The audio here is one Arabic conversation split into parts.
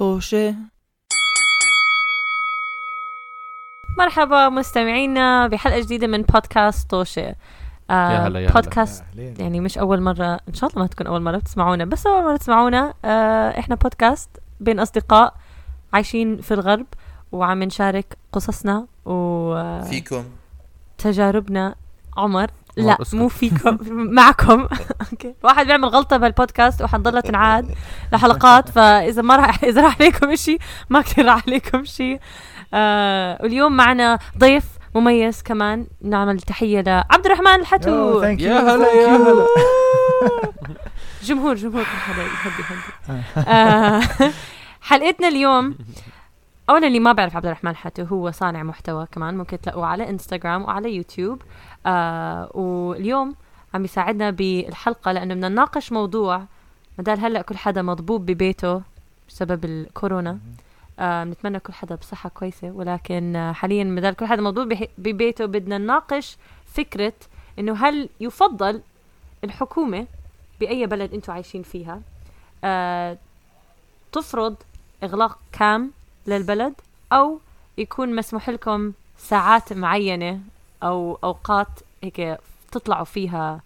طوشة. مرحبا مستمعينا بحلقة جديدة من بودكاست طوشة. آه يا هلا، يا هلا. بودكاست أهلين. يعني مش أول مرة إن شاء الله ما تكون أول مرة بتسمعونا. بس أول مرة تسمعونا آه إحنا بودكاست بين أصدقاء عايشين في الغرب وعم نشارك قصصنا فيكم. وتجاربنا عمر عمر، لا. مو فيكم. معكم. أوكي. واحد بيعمل غلطة بهالبودكاست وحنضلها تنعاد لحلقات فإذا ما راح إذا راح عليكم شيء ما كثير راح عليكم شيء. آه واليوم معنا ضيف مميز كمان. نعمل تحية لعبد الرحمن الحتو. Oh, يا هلا، يا. هلا. جمهور جمهور. كل حدا يهدي يهدي آه، حلقتنا اليوم اولا اللي ما بيعرف عبد الرحمن حتو هو صانع محتوى كمان ممكن تلاقوه على انستغرام وعلى يوتيوب آه واليوم عم يساعدنا بالحلقة لأنه بدنا نناقش موضوع مدال هلأ كل حدا مضبوب ببيته بسبب الكورونا. آه بنتمنى كل حدا بصحة كويسة. ولكن آه حاليا مدال كل حدا مضبوب ببيته بدنا نناقش فكرة إنه هل يفضل الحكومة بأي بلد أنتم عايشين فيها؟ آه تفرض إغلاق كام للبلد أو يكون مسموح لكم ساعات معينة أو أوقات هيك تطلعوا فيها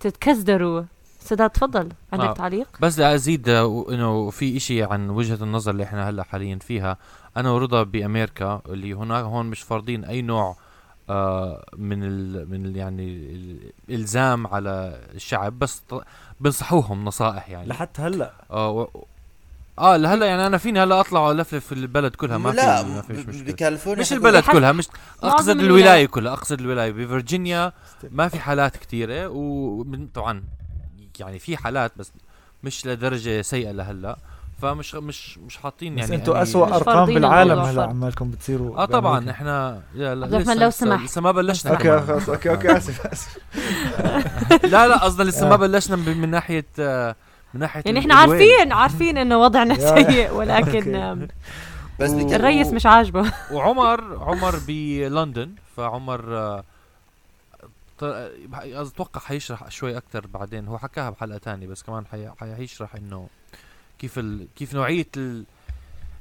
تتكزدروا سداد تفضل. عندك آه. تعليق؟ بس لازيد آه، إنه في إشي عن وجهة النظر اللي إحنا هلأ حاليا فيها. أنا ورضا بامريكا اللي هناك هون مش فارضين أي نوع آه من ال من ال يعني الالزام على الشعب بس بنصحوهم نصائح يعني. لحتى هلأ. آه و... آه لهلا يعني أنا فيني هلا أطلع الفلف في البلد كلها ما لا في ما فيش مشكلة بكاليفورنيا مش البلد كلها مش أقصد الولايه. كلها أقصد الولايه بفرجينيا ما في حالات كثيره وطبعا يعني في حالات بس مش لدرجة سيئة لهلا فمش مش مش حاطين يعني أنتوا اسوء أرقام بالعالم هلا. عمالكم بتصيروا آه طبعا بأمريكا. إحنا لا لا لسه- لو لسه- سمحت. لسه ما بلشنا okay. خلاص okay okay أسف أسف لا لا قصدي لسه آه. ما بلشنا من من ناحية آه، من ناحية يعني إحنا. عارفين عارفين إنه وضعنا سيء ولكن بس الرئيس مش عاجبه. وعمر عمر بلندن فعمر آه، أتوقع حيشرح شوي أكثر بعدين. هو حكاها بحلقة تانية بس كمان حي- حيشرح إنه كيف ال... كيف نوعية ال...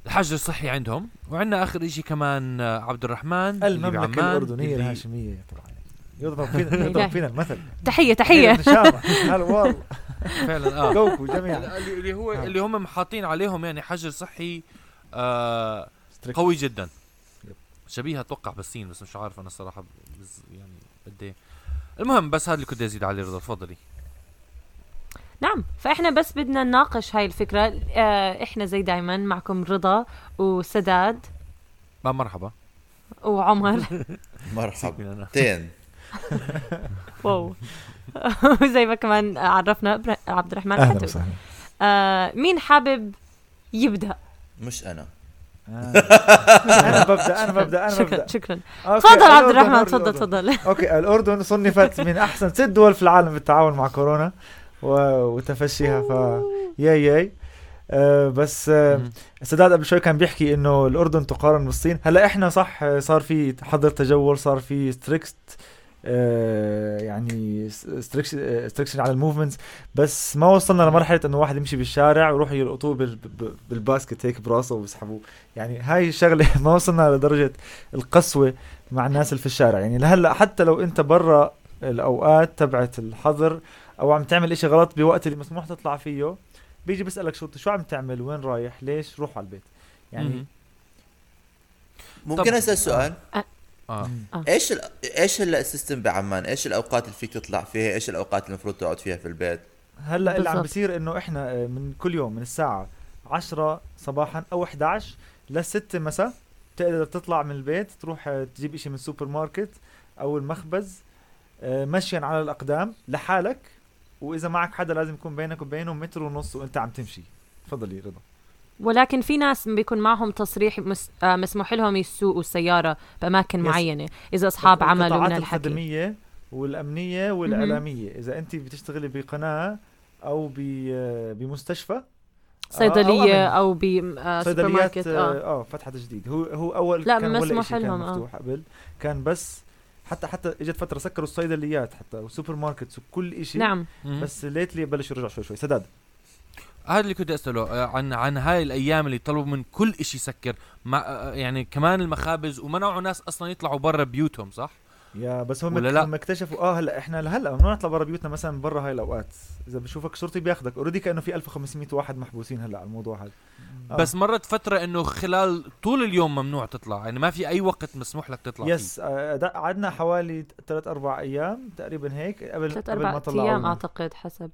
الحجر الصحي عندهم. وعندنا آخر شيء كمان آه، عبد الرحمن اللي المملكة بعمان الأردنية اللي- الهاشمية طبعا. يضرب فينا يضرب فينا المثل. تحية تحية. هلا والله. فعلا آه. جوكو جميعا. اللي اللي هو آه. اللي هم حاطين عليهم يعني حجر صحي آه. قوي جدا. يب. شبيه أتوقع بالصين بس مش عارف أنا الصراحة بز يعني قد إيه. المهم بس هذا اللي كنت أزيد عليه رضا تفضلي. نعم فإحنا بس بدنا نناقش هاي الفكرة. آه إحنا زي دايما معكم رضا وسداد. ما مرحبا. وعمر. مرحبا. تين. wow. وزي ما كمان عرفنا عبد الرحمن أهلا حتو وسهلا. آه مين حابب يبدأ؟ مش أنا. آه. أنا ببدأ أنا ببدأ أنا شكرا ببدأ. شكرا. تفضل عبد الرحمن تفضل. تفضل. okay الأردن صنفت من أحسن ست دول في العالم بالتعاون مع كورونا و- وتفشيها ف yay yay. آه بس آه مم. سداد قبل شوي كان بيحكي إنه الأردن تقارن بالصين. هلأ إحنا صح آه، صار في حظر تجول صار في strict آه يعني striction على ال movements بس ما وصلنا لمرحلة إنه واحد يمشي بالشارع ويروحوا يلقطوه بال basket هيك براسه ويسحبوه يعني هاي الشغلة ما وصلنا لدرجة القسوة مع الناس اللي في الشارع. يعني لهلأ حتى لو أنت برا الأوقات تبعت الحظر أو عم تعمل إشي غلط بوقت اللي مسموح تطلع فيه بيجي بيسألك شرطي شو عم تعمل؟ وين رايح؟ ليش؟ روح على البيت. يعني مم. ممكن أسأل سؤال؟ آه. مم. إيش ال... إيش هلا ال system بعمان؟ إيش الأوقات اللي فيك تطلع فيها؟ إيش الأوقات اللي المفروض تقعد فيها في البيت؟ هلأ اللي عم. بصير إنه إحنا آه، من كل يوم من الساعة 10 صباحا أو 11 للستة مساء تقدر تطلع من البيت تروح آه، تجيب إشي من السوبر ماركت أو المخبز آه، مشيا على الأقدام لحالك وإذا معك حدا لازم يكون بينك وبينه متر ونص وأنت عم تمشي. تفضلي رضا. ولكن في ناس بيكون معهم تصريح مس... آه مسموح لهم يسوقوا السيارة بأماكن. معينة إذا أصحاب عمل ومن الحكي. الخدمية والأمنية والإعلامية. إذا أنت بتشتغلي بقناة أو آه، بمستشفى صيدلية أو أو ب آه سوبر ماركت آه آه, آه فتحت جديد. هو هو أول لا، كان ولا مسموح إشي كان لهم، آه. مفتوح قبل. كان بس حتى حتى إجت فترة سكروا الصيدليات حتى وال supermarkets وكل إشي. نعم. بس lately بلشوا يرجعوا شوي شوي. سداد. هذا اللي كنت أسأله آه، عن عن هاي الأيام اللي طلبوا من كل إشي يسكر مع آه، يعني كمان المخابز ومنعوا ناس أصلا يطلعوا برا بيوتهم صح؟ يا بس هم ولا لا؟ هم اكتشفوا آه هلأ إحنا لهلا ممنوع نطلع برا بيوتنا مثلا برا هاي الأوقات إذا بشوفك شرطي بياخذك already كأنه في 1500 واحد محبوسين هلأ على الموضوع هذا آه. بس مرت فترة إنه خلال طول اليوم ممنوع تطلع يعني ما في أي وقت مسموح لك تطلع فيه yes آه، قعدنا حوالي ثلاث أربع أيام تقريبا هيك قبل ثلاث قبل ما أربع طلعوا أيام. أعتقد حسب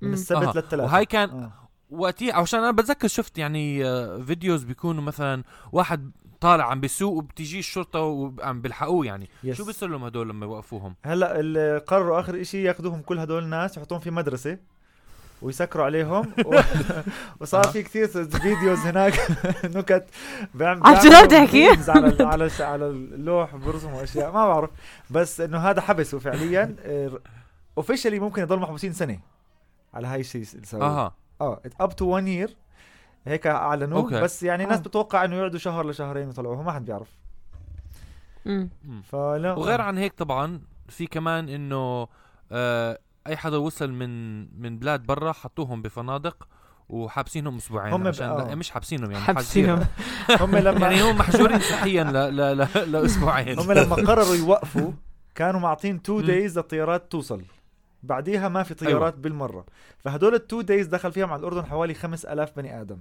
من. السبت أها. للثلاث وهاي كان آه. وقتها عشان أنا بتذكر شفت يعني آه، videos بيكونوا مثلا واحد طالع عم بيسوق وبتيجي الشرطة وعم بيلحقوه يعني. yes. شو بيصير لهم هدول لما يوقفوهم؟ هلأ اللي قرروا آخر شيء ياخذوهم كل هدول الناس يحطوهم في مدرسة ويسكروا عليهم. و... وصار. في كثير videos هناك. نكت بيعم- عن بتحكي؟ memes على على على اللوح برسموا اشياء ما بعرف. بس إنه هذا حبسه فعليا. officially ممكن يضل محبوسين سنة على هاي الشيء اللي سووه. أها. آه up to 1 year هيك أعلنوه okay. بس يعني الناس آه. بتوقع إنه يقعدوا شهر لشهرين ويطلعوهم ما حد بيعرف مم. مم. فلا وغير عن هيك طبعا في كمان إنه آه أي حدا وصل من من بلاد برا حطوهم بفنادق وحابسينهم أسبوعين هم عشان آه. لا مش حابسينهم يعني حابسينهم هم لما يعني هم محجورين صحيا ل ل ل لأسبوعين هم لما قرروا يوقفوا كانوا معطين 2 مم. days للطيارات توصل بعديها ما في طيارات أيوة. بالمرة فهدول ال two days دخل فيهم على الأردن حوالي 5000 بني آدم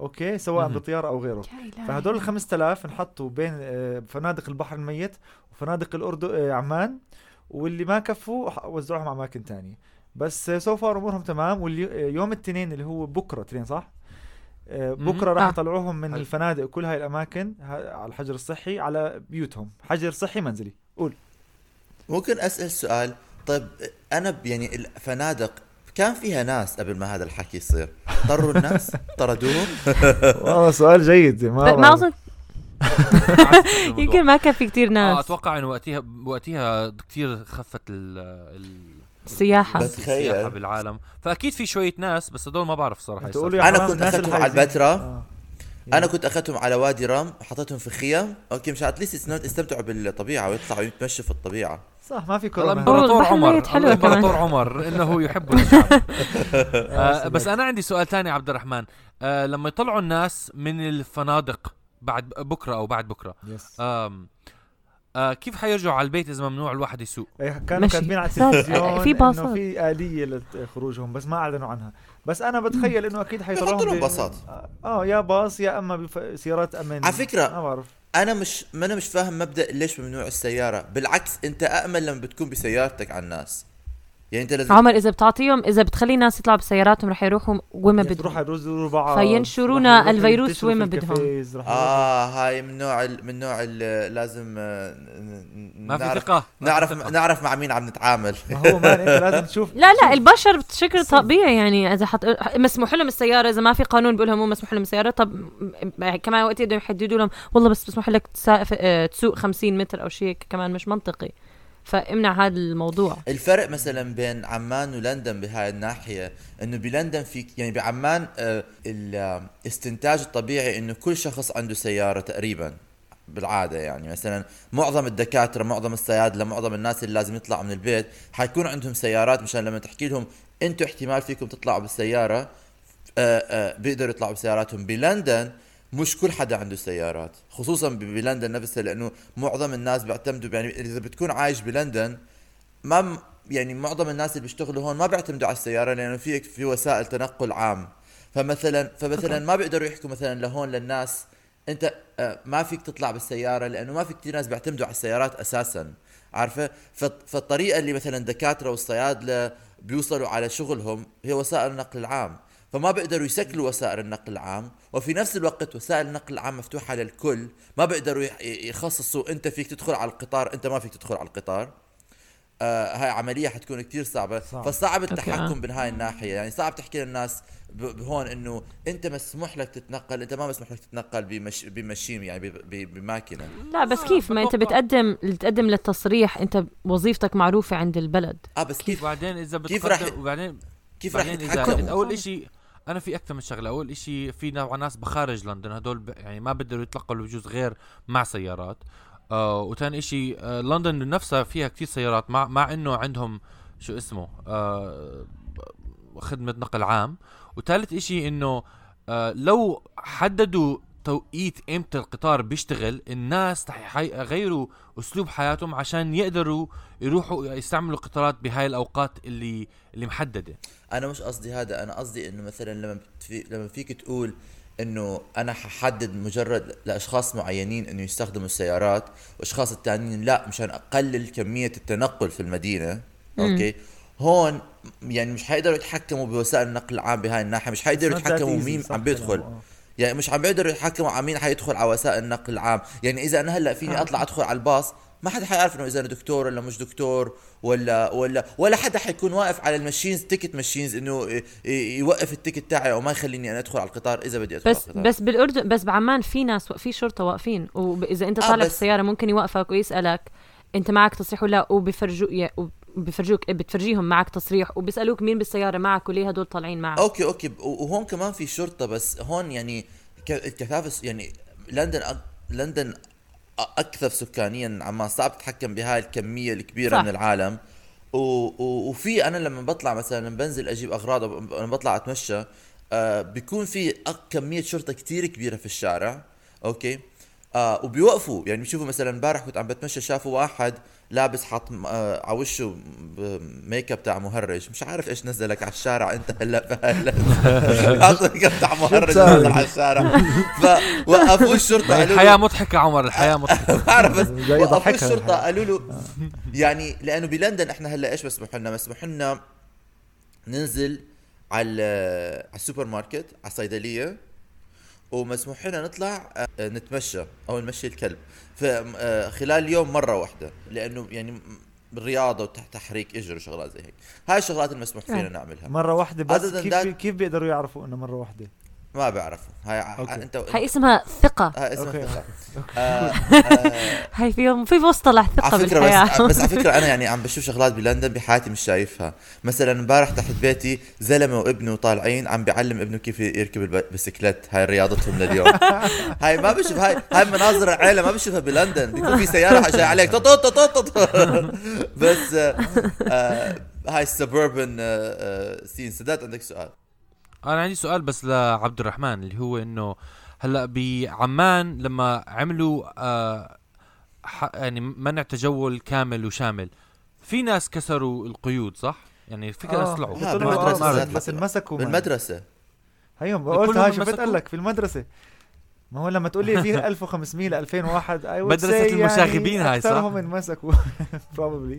okay سواء مهم. بطيارة أو غيره. فهدول ال 5000 انحطوا بين آه، فنادق البحر الميت وفنادق الأردن آه، عمان واللي ما كفوا وزعوهم على أماكن تانية بس سو فار أمورهم تمام واليوم الاثنين اللي هو بكرة اثنين صح؟ آه،. بكرة راح آه. يطلعوهم من حلو. الفنادق وكل هاي الأماكن على الحجر الصحي على بيوتهم حجر صحي منزلي قول ممكن أسأل سؤال طيب أنا يعني الفنادق كان فيها ناس قبل ما هذا الحكي يصير طروا الناس طردوهم والله سؤال جيد ما, ما. أظن يمكن ما كان في كتير آه ناس أتوقع إنه وقتها وقتها كثير خفت ال ال السياحة تخيل. بالعالم فأكيد في شوية ناس بس هدول ما بعرف. يا أنا كنت أخذتهم على. البتراء. آه. أنا كنت أخذتهم على وادي رم وحطيتهم في خيم okay مشان at least يستمتعوا بالطبيعة ويطلعوا يتمشوا في الطبيعة صح ما في كورونا إمبراطور عمر حلوة إمبراطور. عمر إنه يحب الشعب آه بس أنا عندي سؤال تاني عبد الرحمن. آه لما يطلعوا الناس من الفنادق بعد بكرة أو بعد بكرة yes آم آه كيف حيرجعوا على البيت إذا ممنوع الواحد يسوق؟ إيه، كانوا ماشي. كاتبين على التلفزيون في إنه باصات. في آلية لخروجهم بس ما أعلنوا عنها. بس أنا بتخيل إنه أكيد حيطلعوهم لهم باصات. آه يا باص يا أما بسيارات أمن. على فكرة، ما بعرف. أنا مش ما أنا مش فاهم مبدأ ليش ممنوع السيارة. بالعكس أنت امن لما بتكون بسيارتك على الناس. يعني انت لازم عمر إذا بتعطيهم إذا بتخلي الناس يطلعوا بسياراتهم رح يروحوا وين ما يروحوا بدهم. يرزوا بعض فينشرونا رح يروحوا الفيروس وين ما بدهم. رح يروحوا- آه هاي من نوع ال- من نوع ال- لازم آه، ما في نعرف ثقة ما نعرف ثقة. نعرف مع مين عم نتعامل. ما هو مان انت لازم تشوف لا لا البشر بشكل طبيعي يعني إذا حط مسموح لهم السيارة إذا ما في قانون بيقول لهم مو مسموح لهم السيارة طب كمان وقت يقدروا يحددوا لهم والله بس مسموح لك آه، تسوق 50 متر أو شيء هيك كمان مش منطقي. فامنع هذا الموضوع. الفرق مثلا بين عمان ولندن بهاي الناحية إنه بلندن في يعني بعمان آه، الاستنتاج الطبيعي إنه كل شخص عنده سيارة تقريبا بالعادة يعني. مثلا معظم الدكاترة معظم الصيادلة معظم الناس اللي لازم يطلعوا من البيت حيكون عندهم سيارات مشان لما تحكي لهم أنتم احتمال فيكم تطلعوا بالسيارة آه، آه، بيقدروا يطلعوا بسياراتهم. بلندن مش كل حدا عنده سيارات خصوصا بلندن نفسها لأنه معظم الناس بيعتمدوا يعني إذا بتكون عايش بلندن ما يعني معظم الناس اللي بيشتغلوا هون ما بيعتمدوا على السيارة لأنه في في وسائل تنقل عام. فمثلا فمثلا ما بيقدروا يحكوا مثلا لهون للناس أنت آه، ما فيك تطلع بالسيارة لأنه ما في كثير ناس بيعتمدوا على السيارات أساسا. عارفة؟ فالط- فالطريقة اللي مثلا الدكاترة والصيادلة بيوصلوا على شغلهم هي وسائل النقل العام. فما بيقدروا يسكلوا وسائل النقل العام وفي نفس الوقت وسائل النقل العام مفتوحة للكل ما بيقدروا يح- يخصصوا أنت فيك تدخل على القطار أنت ما فيك تدخل على القطار. آه هاي عملية حتكون كتير صعبة. صعب. فصعب التحكم. من هاي الناحية. يعني صعب تحكي للناس ب- بهون إنه أنت مسموح لك تتنقل أنت ما مسموح لك تتنقل بمش بمشيم يعني بماكينة لا بس كيف؟ ما أنت. بتقدم تقدم للتصريح أنت وظيفتك معروفة عند البلد. آه بس كيف؟ وبعدين إذا كيف رح- بتقدم وبعدين كيف رح بعدين يتحكموا أول شيء أنا في أكثر من شغلة. أول شيء في نوع ناس بخارج لندن هدول ب... يعني ما بيقدروا يتنقلوا بجوز غير مع سيارات. آه وثاني شيء آه لندن نفسها فيها كثير سيارات مع مع إنه عندهم شو اسمه آه خدمة نقل عام. وثالث إشي إنه آه لو حددوا توقيت إمتى القطار بيشتغل الناس رح يغيروا أسلوب حياتهم عشان يقدروا يروحوا يستعملوا قطارات بهاي الأوقات اللي اللي محددة. أنا مش قصدي هذا أنا قصدي إنه مثلا لما في لما فيك تقول إنه أنا ححدد مجرد لأشخاص معينين إنه يستخدموا السيارات وأشخاص الثانيين لا مشان أقلل كمية التنقل في المدينة okay؟ هون يعني مش حيقدروا يتحكموا بوسائل النقل العام بهاي الناحية مش حيقدروا يتحكموا مين عم بيدخل. يعني مش عم بيقدروا يتحكموا على مين حيدخل على وسائل النقل العام. يعني إذا أنا هلأ فيني أطلع أدخل على الباص ما حدا حيعرف إنه إذا أنا دكتور ولا مش دكتور ولا ولا ولا حدا حيكون واقف على ال machines ticket machines إنه يوقف ال ticket تاعي أو ما يخليني أنا أدخل على القطار إذا بدي أدخل بس على القطار. بس بالأردن بس بعمان في ناس في شرطة واقفين. وإذا أنت آه، طالع بس- بالسياره ممكن يوقفك ويسألك أنت معك تصريح ولا؟ وبيفرجوا بفرجوك بتفرجيهم معك تصريح وبيسألوك مين بالسيارة معك وليه هدول طالعين معك. okay okay. وهون كمان في شرطة بس هون يعني الكثافة يعني لندن أك- لندن أ- أكثر سكانيا عمان صعب تتحكم بهاي الكمية الكبيرة صح. من العالم. و... و... وفي أنا لما بطلع مثلا بنزل أجيب أغراض لما بطلع أتمشى آه بيكون في كمية شرطة كتير كبيرة في الشارع. okay؟ آه وبيوقفوا. يعني بشوفوا مثلا امبارح كنت عم بتمشى شافوا واحد لابس حاط م- آه على وشه ميك اب تاع مهرج. مش عارف إيش نزلك على الشارع أنت هلا بهلا حاط ميك اب تاع مهرج؟ نزل على الشارع. فوقفوه الشرطة قالوا الحياة مضحكة عمر الحياة مضحكة. بعرف بس وقفوا الشرطة. قالوا له يعني لأنه بلندن إحنا هلا إيش مسموح لنا مسموح لنا ننزل على على السوبر ماركت على الصيدلية ومسموح لنا نطلع آه، نتمشى أو نمشي الكلب. فخلال اليوم مرة واحدة لأنه يعني م- رياضه وتحريك إجر وشغلات زي هيك. هاي الشغلات المسموح فينا آه. نعملها. مرة واحدة بس كيف كيف بيقدروا يعرفوا إنه مرة واحدة؟ ما بعرفوا هاي okay. أنت هاي اسمها ثقة. هاي اسمها okay. ثقة. آه، آه، هاي في في مصطلح ثقة على فكرة بالحياة. بس بس على فكرة أنا يعني عم بشوف شغلات بلندن بحياتي مش شايفها. مثلا امبارح تحت بيتي زلمة وابنه طالعين عم بيعلم ابنه كيف يركب البسكليت هاي رياضتهم لليوم. هاي ما بشوف هاي هاي مناظر العيلة ما بشوفها بلندن. بيكون في سيارة جاي عليك. طط طط طط طط. بس آه، آه، هاي ال suburban scene سداد عندك سؤال؟ أنا عندي سؤال بس لعبد الرحمن اللي هو إنه هلأ بعمان لما عملوا آه ح- يعني منع تجول كامل وشامل في ناس كسروا القيود صح؟ يعني في ناس آه، طلعوا آه، بالمدرسة بس حتى. انمسكوا معي. بالمدرسة هيهم قلت هاي شو؟ بتقول لك في المدرسة ما هو لما تقول لي في 1500 ل 2001 I would مدرسة say المشاغبين يعني هاي، صح؟ أكثرهم انمسكوا probably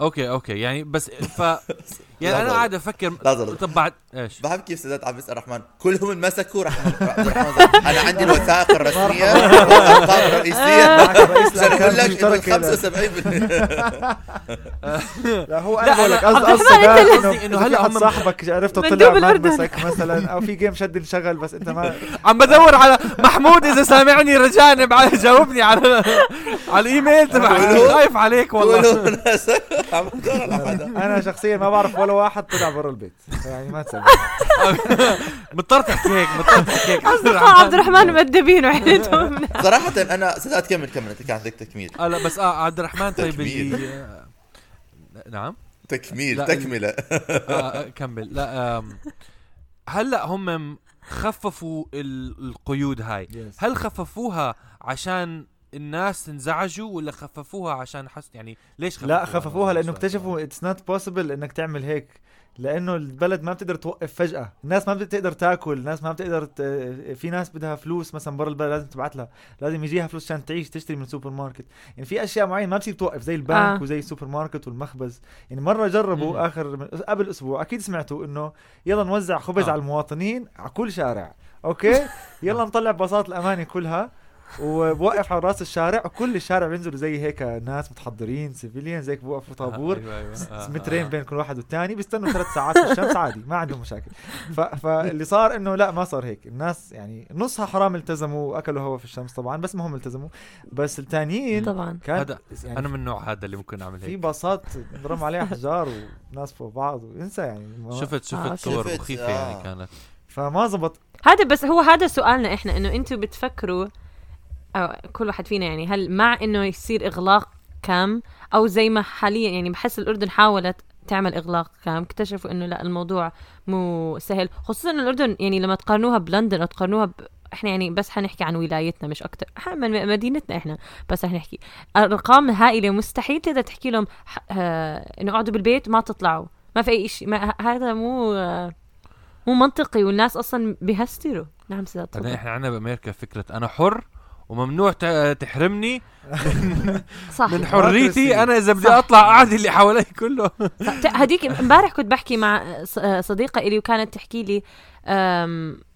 أوكي أوكي يعني بس ف يعني أنا. قاعد أفكر لحظة. طب بعد إيش؟ بحب كيف سادات عم بيسال رحمن كلهم انمسكوا رح عبد الرحمن أنا عندي الوثائق الرسمية والارقام الرئيسيه عشان أقول لك إنه المشتركه 75% لا هو أنا بقول لك قصدي إنه انه هلا هم- صاحبك عرفته طلع. ملمسك مثلا أو في جيم شد انشغل بس أنت ما عم بدور على محمود إذا سامعني رجعني بعد جاوبني على على الإيميل تبعك. خايف عليك والله أنا شخصيا ما بعرف ولا واحد طلع برا البيت. يعني ما تسمع. مضطر تحكي هيك مضطر تحكي هيك. اصدقاء عبد الرحمن. مؤدبين وحدتهم. صراحة أنا سادات كمل كمل انت كان عندك تكميل. آه لا بس آه عبد الرحمن طيب تكميل. اللي نعم؟ تكميل تكملة. آه آه، كمل. لا هلا هم خففوا ال- القيود هاي؟ هل خففوها عشان الناس انزعجوا ولا خففوها عشان حس يعني ليش خففوها لا خففوها لأنه سؤال. اكتشفوا it's not possible إنك تعمل هيك لأنه البلد ما بتقدر توقف فجأة الناس ما بتقدر تاكل الناس ما بتقدر ت... في ناس بدها فلوس مثلا برا البلد لازم تبعت لها لازم يجيها فلوس عشان تعيش تشتري من السوبر ماركت يعني في أشياء معينة ما بتصير توقف زي البنك آه. وزي السوبر ماركت والمخبز يعني مرة جربوا مم. آخر من... قبل أسبوع أكيد سمعتوا إنه يلا نوزع خبز آه. على المواطنين على كل شارع أوكي يلا نطلع باصات الامانه كلها وبوقف على رأس الشارع وكل الشارع بينزلوا زي هيك ناس متحضرين civilian زي هيك بوقفوا طابور. أيوة أيوة. آه، مترين آه. بين كل واحد والتاني بيستنوا ثلاث ساعات في الشمس عادي ما عندهم مشاكل. ف... فاللي صار إنه لا ما صار هيك. الناس يعني نصها حرام التزموا واكلوا هوا في الشمس طبعا بس ما هم التزموا. بس التانيين طبعا. كان هذا يعني أنا من النوع هذا اللي ممكن أعمل في هيك. باصات برم عليها احجار وناس فوق بعض وانسى يعني. ما- شفت شفت. آه، صور مخيفة آه. يعني كانت. فما زبط. هذا بس هو هذا سؤالنا إحنا إنه أنتم بتفكروا أو كل واحد فينا يعني هل مع إنه يصير إغلاق كم؟ أو زي ما حاليا يعني بحس الأردن حاولت تعمل إغلاق كام اكتشفوا إنه لا الموضوع مو سهل. خصوصا الأردن يعني لما تقارنوها بلندن أو تقارنوها ب... إحنا يعني بس حنحكي عن ولايتنا مش أكتر. من مدينتنا إحنا بس حنحكي. ارقام هائلة مستحيل تقدر تحكي لهم آه إنه اقعدوا بالبيت ما تطلعوا. ما في أي شيء هذا مو مو منطقي والناس أصلا بيهستروا. نعم سيدات إحنا عندنا بأمريكا فكرة أنا حر وممنوع تحرمني صح. من حريتي. أنا إذا بدي أطلع اعدي اللي حوالي كله. هديك امبارح كنت بحكي مع صديقة إلي وكانت تحكي لي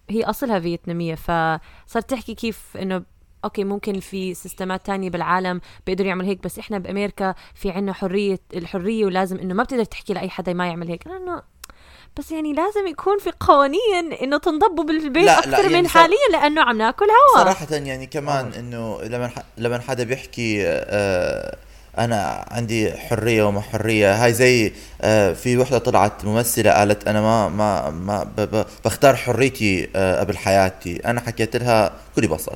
هي أصلها فيتنامية فصارت تحكي كيف إنه أوكي ممكن في systemات تانية بالعالم بيقدروا يعملوا هيك بس إحنا بأمريكا في عنا حرية الحرية ولازم إنه ما بتقدر تحكي لأي حدا ما يعمل هيك. لأنه بس يعني لازم يكون في قوانين إنه تنضبوا بالبيت لا أكثر لا يعني من حاليا لأنه عم ناكل هوا. صراحة يعني كمان إنه لما لما حدا بيحكي آه أنا عندي حرية وما حرية هاي زي آه في وحدة طلعت ممثلة قالت أنا ما ما ما بختار حريتي آه قبل حياتي. أنا حكيت لها كلي بصل.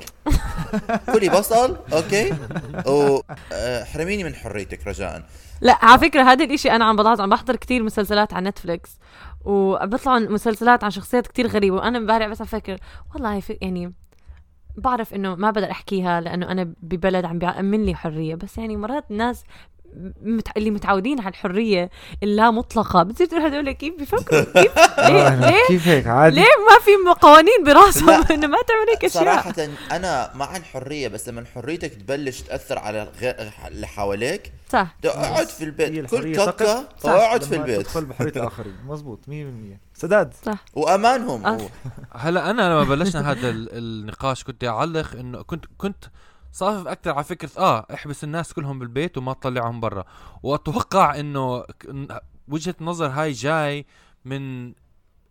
كلي بصل أوكي؟ وحرميني من حريتك رجاء. لا على فكرة هذا الإشي أنا عم بلاحظ عم بحضر كتير مسلسلات على نتفليكس وبيطلعوا مسلسلات عن شخصيات كتير غريبة وأنا امبارح بس أفكر والله يعني بعرف إنه ما بقدر أحكيها لأنه أنا ببلد عم بيأمن لي حرية بس يعني مرات الناس مت... اللي متعودين على الحرية اللا مطلقة. بتصير تقول هدول كيف بيفكروا؟ كيف؟ ليه؟ آه، ليه؟ كيف هيك؟ عادي. ليه ما في قوانين براسهم إنه ما تعمل هيك أشياء؟ صراحة أنا مع الحرية بس لما حريتك تبلش تأثر على اللي حواليك صح. اقعد في البيت. كل كوكا اقعد في البيت. تدخل بحرية الآخرين. مزبوط 100% سداد. صح. وأمانهم. أه. هلا أنا لما بلشنا هذا النقاش كنت أعلق إنه كنت كنت صافف أكثر على فكرة آه احبس الناس كلهم بالبيت وما تطلعهم برا. وأتوقع إنه وجهة النظر هاي جاي من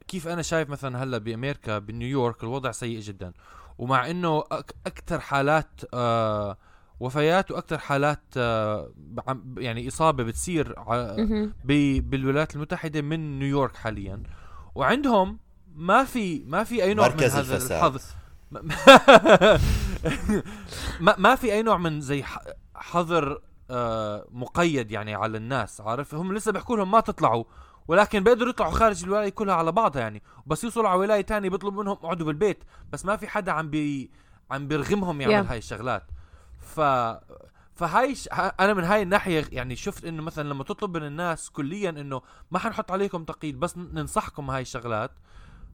كيف أنا شايف مثلا هلأ بأمريكا بنيويورك الوضع سيء جدا. ومع إنه أكثر حالات آه وفيات وأكثر حالات آه يعني إصابة بتصير بالولايات المتحدة من نيويورك حاليا. وعندهم ما في ما في أي نوع من هذا الحظ ما, ما في أي نوع من زي حظر آه مقيد يعني على الناس عارف؟ هم لسه بيحكوا لهم ما تطلعوا ولكن بيقدروا يطلعوا خارج الولاية كلها على بعضها يعني. بس يوصلوا على ولاية تانية بيطلبوا منهم اقعدوا بالبيت بس ما في حدا عم بي عم بيرغمهم يعمل yeah. هاي الشغلات. ف فهاي ش... أنا من هاي الناحية يعني شفت إنه مثلا لما تطلب من الناس كليا إنه ما حنحط عليكم تقييد بس ننصحكم هاي الشغلات.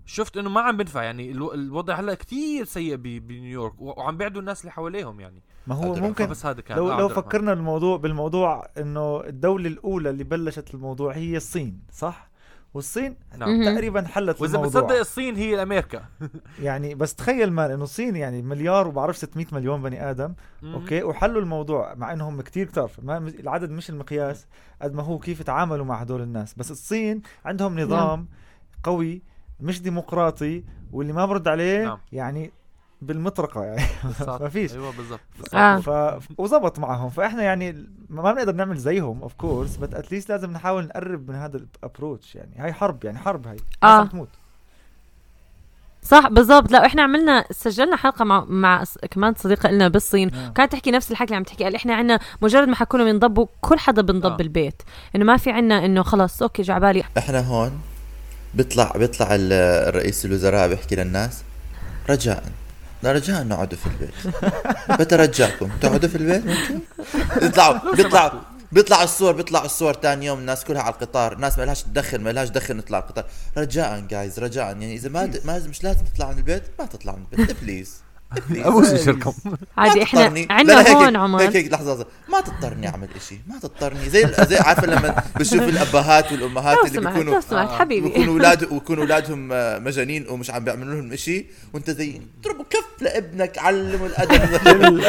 شفت إنه ما عم بنفع يعني الوضع هلأ كتير سيء بنيويورك وعم بيعدوا الناس اللي حواليهم يعني. ما هو ممكن بس هذا كان لو لو فكرنا الموضوع بالموضوع إنه الدولة الأولى اللي بلشت الموضوع هي الصين صح؟ والصين نعم. تقريبا حلت وإذا الموضوع. بتصدق الصين هي أمريكا يعني بس تخيل man إنه الصين يعني مليار وبعرف 600 مليون بني آدم مم. أوكي؟ وحلوا الموضوع مع إنهم كتير كتار. ما العدد مش المقياس قد ما هو كيف تعاملوا مع هدول الناس. بس الصين عندهم نظام نعم. قوي مش ديمقراطي واللي ما برد عليه نعم. يعني بالمطرقة يعني. ما فيش. أيوه بالضبط. آه. ف... وزبط معهم. فإحنا يعني ما بنقدر نعمل زيهم of course بس at least لازم نحاول نقرب من هذا ال approach يعني. هاي حرب يعني حرب هاي. آه. تموت. صح بالضبط. لا إحنا عملنا سجلنا حلقة مع مع كمان صديقة لنا بالصين. آه. كانت تحكي نفس الحكي اللي عم تحكي. قال إحنا عندنا مجرد ما حكوا لهم ينضبوا كل حدا بنضب آه. البيت إنه ما في عندنا إنه خلص أوكي جعبالي إحنا هون. بيطلع بيطلع الرئيس الوزراء بيحكي للناس رجاء. لا رجاء نقعدوا في البيت. بترجاكم. تقعدوا في البيت ممكن؟ بيطلعوا بيطلعوا بيطلع الصور بيطلع الصور ثاني يوم الناس كلها على القطار الناس ما لهاش تدخل ما لهاش دخل نطلع القطار. رجاء guys رجاء. يعني إذا ما ما مش لازم تطلعوا من البيت ما تطلعوا من البيت. please ابوس وشركم عادي إحنا عندنا هون عمر. هيك هيك لحظة ما تضطرني أعمل إشي. ما تضطرني. زي زي عارفة لما بشوف الأبهات والأمهات اللي بيكونوا حبيبي. بيكونوا أولاد ويكونوا أولادهم آه، مجانين ومش عم بيعملوا لهم إشي وأنت زي اضربوا كف لابنك علمه الأدب.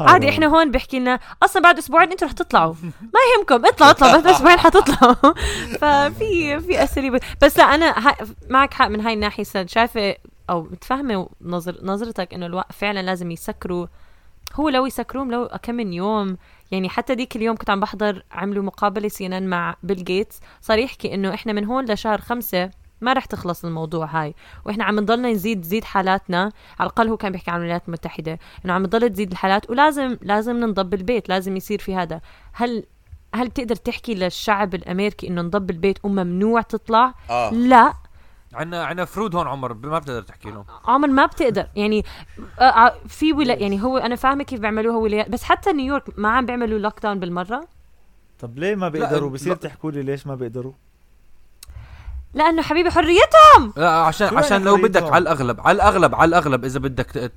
عادي إحنا هون بحكي لنا أصلا بعد أسبوعين أنتم رح تطلعوا. ما يهمكم. اطلعوا اطلعوا بس أسبوعين حتطلعوا ففي في أساليب. بس لا أنا معك حق من هاي الناحية شايفة أو متفهمه نظر نظرتك إنه الوقت فعلا لازم يسكروا. هو لو يسكروهم لو كم من يوم يعني حتى ديك اليوم كنت عم بحضر عملوا مقابلة see مع بيل جيتس صار يحكي إنه إحنا من هون لشهر خمسة ما رح تخلص الموضوع هاي. وإحنا عم نضلنا نزيد نزيد حالاتنا على الأقل هو كان بيحكي عن الولايات المتحدة إنه عم تضل تزيد الحالات. ولازم لازم ننضب البيت لازم يصير في هذا. هل هل بتقدر تحكي للشعب الأمريكي إنه نضب البيت وممنوع تطلع؟ آه. لا. عندنا عندنا freedom هون عمر ما بتقدر تحكي لهم. عمر ما بتقدر. يعني آه، آه، في ولا يعني هو أنا فاهمة كيف بيعملوها ولايات بس حتى نيويورك ما عم بيعملوا lockdown بالمرة. طب ليه ما بيقدروا. بصير تحكوا لي ليش ما بيقدروا؟ لأنه حبيبي حريتهم. لا عشان شو يعني عشان لو؟ بدك على الأغلب على الأغلب على الأغلب إذا بدك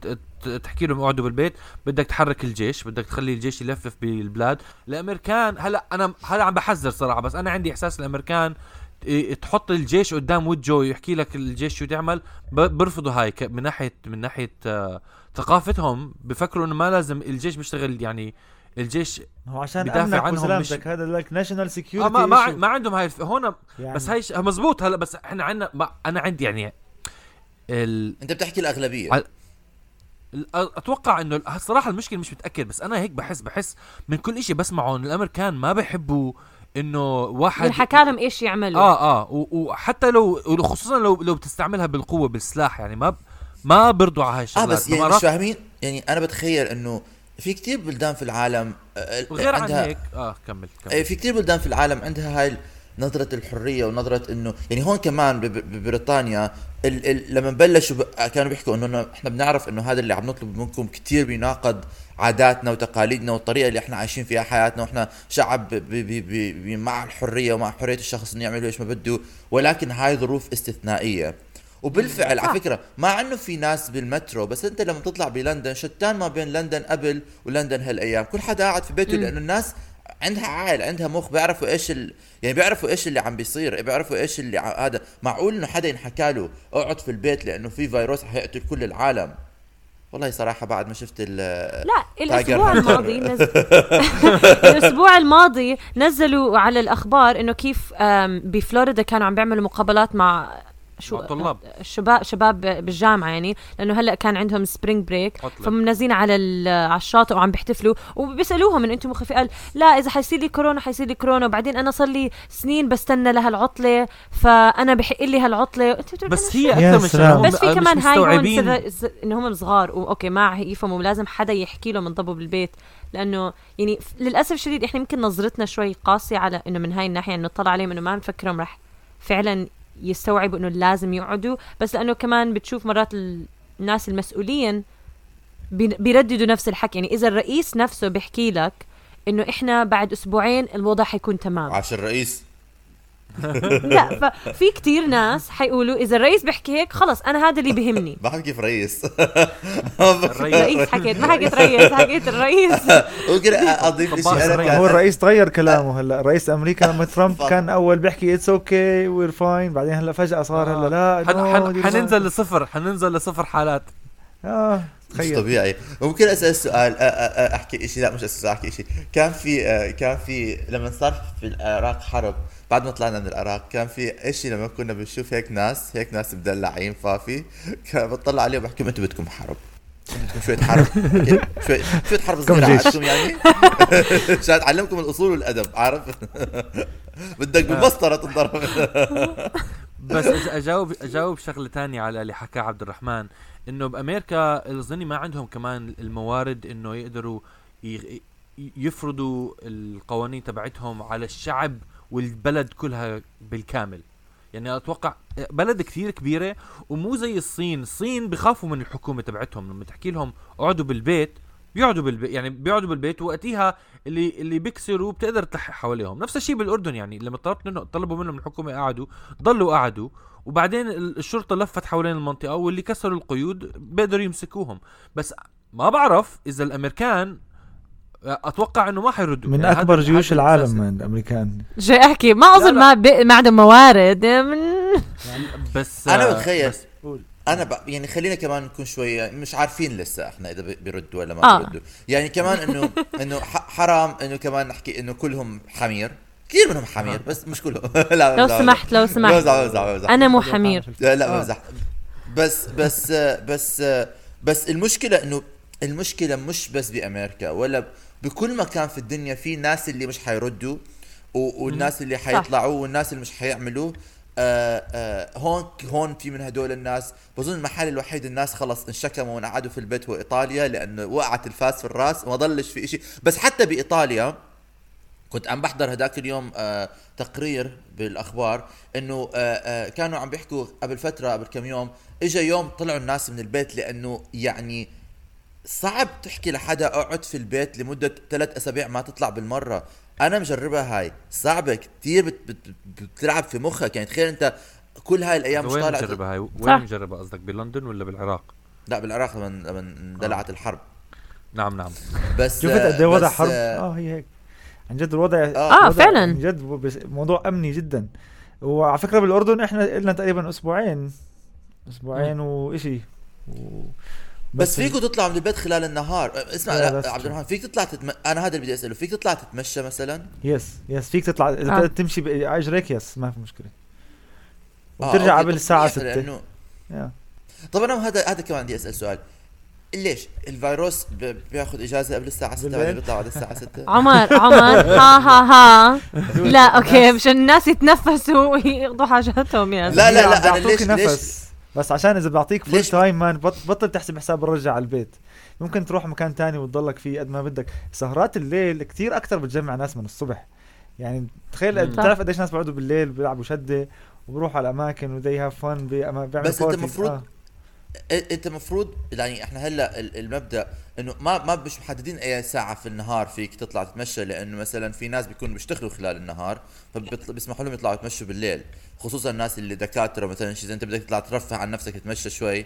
تحكي لهم اقعدوا بالبيت بدك تحرك الجيش بدك تخلي الجيش يلفف بالبلاد. الأمريكان هلأ أنا هلأ عم بحذر صراحة بس أنا عندي إحساس الأمريكان تحط الجيش قدام وجهه ويحكي لك الجيش شو تعمل برفضوا هاي ك- من ناحيه من ناحية آه، ثقافتهم. بفكروا إنه ما لازم الجيش بيشتغل يعني الجيش هو عشان بدافع عنهم مش- هذا لك national آه security ما ما, ما عندهم هاي الف... هون يعني بس هاي ش... مزبوط هلا بس إحنا عندنا ما... أنا عندي يعني ال... أنت بتحكي الأغلبية. على- ال- أتوقع إنه الصراحه المشكلة مش متأكد بس أنا هيك بحس بحس من كل إشي بسمعه إن الأمريكان ما بيحبوا إنه واحد ينحكى لهم إيش يعملوا؟ آه آه وحتى لو وخصوصا لو لو بتستعملها بالقوة بالسلاح يعني ما ب... ما برضوا على هاي آه بس يعني مش فاهمين؟ يعني أنا بتخيل إنه في كتير بلدان في العالم آه، وغير عن عندها هيك آه كمل كمل. إيه، في كتير بلدان في العالم عندها هاي نظرة الحرية ونظرة إنه يعني هون كمان ببريطانيا ال ال لما بلشوا ب- كانوا بيحكوا إنه إنه إحنا بنعرف إنه هذا اللي عم نطلب منكم كتير بيناقض عاداتنا وتقاليدنا والطريقة اللي إحنا عايشين فيها حياتنا وإحنا شعب ب ب ب ب مع الحرية ومع حرية الشخص إنه يعمل إيش ما بده. ولكن هاي ظروف استثنائية. وبالفعل على فكرة مع إنه في ناس بالمترو بس أنت لما تطلع بلندن شتان ما بين لندن قبل ولندن هالأيام. كل حدا قاعد في بيته. لأنه الناس عندها عقل عندها مخ بيعرفوا إيش ال... يعني بيعرفوا إيش اللي عم بيصير بيعرفوا إيش اللي ع... هذا. معقول إنه حدا ينحكى له أقعد في البيت لأنه في فيروس حيقتل كل العالم. والله صراحة بعد ما شفت ال لا الأسبوع. الماضي نزل الأسبوع الماضي نزلوا على الأخبار إنه كيف بفلوريدا كانوا عم بيعملوا مقابلات مع شو مع الطلاب. شباب شباب بالجامعة يعني لأنه هلأ كان عندهم spring break. فمنزلين على ال- على الشاطئ وعم بيحتفلوا وبيسألوهم انه أنتم مخفي قال لا إذا حيصير لي كورونا حيصير لي كورونا وبعدين أنا صار لي سنين بستنى لهالعطلة فأنا بحق لي هالعطلة بس هي أكثر من. شغله بس في كمان هاي هون س- إن هم صغار وأوكي ما يفهموا لازم حدا يحكي لهم انضبوا بالبيت لأنه يعني للأسف الشديد إحنا يمكن نظرتنا شوي قاسية على إنه من هاي الناحية إنه نطلع عليهم إنه ما نفكرهم رح فعلا يستوعبوا إنه لازم يقعدوا بس لأنه كمان بتشوف مرات ال- الناس المسؤولين بي- بيرددوا نفس الحكي. يعني إذا الرئيس نفسه بيحكي لك إنه إحنا بعد أسبوعين الوضع حيكون تمام. عاش الرئيس لا ففي كتير ناس حيقولوا إذا الرئيس بيحكي هيك خلص أنا هذا اللي بيهمني. بحكي كيف رئيس. رئيس حكيت ما حكيت رئيس حكيت الرئيس. ممكن أضيف شيء أنا الرئيس. كان هو الرئيس تغير كلامه هلا. رئيس أمريكا لما ترامب كان أول بيحكي it's okay we're fine بعدين هلا فجأة صار هلا لا. دي حننزل لصفر حننزل لصفر حالات. آه مش طبيعي. ممكن أسأل سؤال أحكي شيء لا مش أسأل سؤال، أحكي شيء كان في آه، كان في لما صار في العراق حرب بعد ما طلعنا من العراق كان في إيش لما كنا بنشوف هيك ناس هيك ناس مدلعين فافي كان بطلع عليهم بحكي أنتم بدكم حرب بدكم شوية حرب؟ شوية شوية حرب صغيرة. عندكم يعني عشان اعلمكم الأصول والأدب عارف بدك بالمسطرة تنضرب بس اجاوب أجاوب شغلة تانية على اللي حكاه عبد الرحمن إنه بأمريكا اظني ما عندهم كمان الموارد إنه يقدروا يفرضوا القوانين تبعتهم على الشعب والبلد كلها بالكامل. يعني أتوقع بلد كثير كبيرة ومو زي الصين. الصين بخافوا من الحكومة تبعتهم. لما تحكي لهم اقعدوا بالبيت بيقعدوا بالبيت يعني بيقعدوا بالبيت وقتها اللي اللي بيكسروا بتقدر تلحق حواليهم. نفس الشيء بالأردن يعني. لما طلبت منه طلبوا منهم الحكومة قعدوا ضلوا قعدوا وبعدين ال- الشرطة لفت حوالين المنطقة واللي كسروا القيود بيقدروا يمسكوهم. بس ما بعرف إذا الأمريكان أتوقع إنه ما حيردوا. من يعني أكبر جيوش العالم الأمريكان. جاي أحكي ما أظن. ما بي... ما عندهم موارد. من بس أنا آه، بتخيل بس أنا ب... يعني خلينا كمان نكون شوية مش عارفين لسه إحنا إذا بي- بيردوا ولا ما آه. بيردوا. يعني كمان انه إنه ح- حرام إنه كمان نحكي إنه كلهم حمير. كثير منهم حمير بس مش كلهم. لا لو. سمحت لو سمحت. بمزح بمزح بمزح أنا مو حمير. لا لا بمزح بس بس بس بس المشكلة انه المشكلة مش بس بأمريكا ولا بكل مكان في الدنيا في ناس اللي مش حيردوا و- والناس اللي حيطلعوا والناس اللي مش حيعملوا. آه آه هون هون في من هدول الناس. بظن المحل الوحيد الناس خلص انشكموا وانقعدوا في البيت هو إيطاليا لأنه وقعت الفاس في الرأس وما ضلش في إشي. بس حتى بإيطاليا كنت عم بحضر هداك اليوم آه تقرير بالأخبار إنه آه آه كانوا عم بيحكوا قبل فترة قبل كم يوم اجى يوم طلعوا الناس من البيت لأنه يعني صعب تحكي لحدا اقعد في البيت لمدة ثلاث أسابيع ما تطلع بالمرة. أنا مجربها هاي. صعبة كثير بت بت بتلعب في مخك. يعني تخيل أنت كل هاي الأيام مش وين طالع مجربها هاي؟ صح. وين مجربها؟ قصدك بلندن ولا بالعراق؟ لا بالعراق لما لما اندلعت الحرب. نعم نعم. بس شفت قد إيه وضع بس، حرب؟ آه، آه هي هيك. عن جد الوضع آه، وضع فعلاً. عن جد موضوع أمني جدا. وعلى فكرة بالأردن إحنا لنا تقريبا أسبوعين. أسبوعين وإشي. و... بس فيكم تطلعوا من البيت خلال النهار. اسمع لا، لا عبد. الرحمن فيك تطلع تتم... أنا هذا اللي بدي أسأله. فيك تطلع تتمشى مثلا؟ yes yes فيك تطلع. إذا آه. تمشي باجريك yes ما في مشكلة. آه، وبترجع أوكي، قبل الساعة منيح 6 لأنه يا. طب أنا هذا هذا كمان بدي أسأل سؤال. ليش الفيروس بياخذ إجازة قبل الساعة 6 بالليل؟ ولا بيطلع بعد الساعة 6 عمر عمر ها ها ها. لا أوكي مشان الناس يتنفسوا ويقضوا حاجاتهم يا لا، لا، لا، بيعطوك ليش- نفس. بس عشان إذا بعطيك full time مان بط- بطل تحسب حساب الرجع على البيت ممكن تروح مكان تاني وتضلك فيه قد ما بدك سهرات الليل كتير أكثر بتجمع ناس من الصبح يعني تخيل. بتعرف قديش ناس بيقعدوا بالليل بيلعبوا شدة وبروحوا على الأماكن و they have fun بيعملوا بس أنت parties. مفروض آه. إنت المفروض يعني إحنا هلأ ال- المبدأ إنه ما ما مش محددين أي ساعة في النهار فيك تطلع تتمشى لأنه مثلا في ناس بيكونوا بيشتغلوا خلال النهار فبيسمحوا لهم يطلعوا يتمشوا بالليل. خصوصا الناس اللي دكاترة مثلا شيء اذا أنت بدك تطلع ترفه عن نفسك تتمشى شوي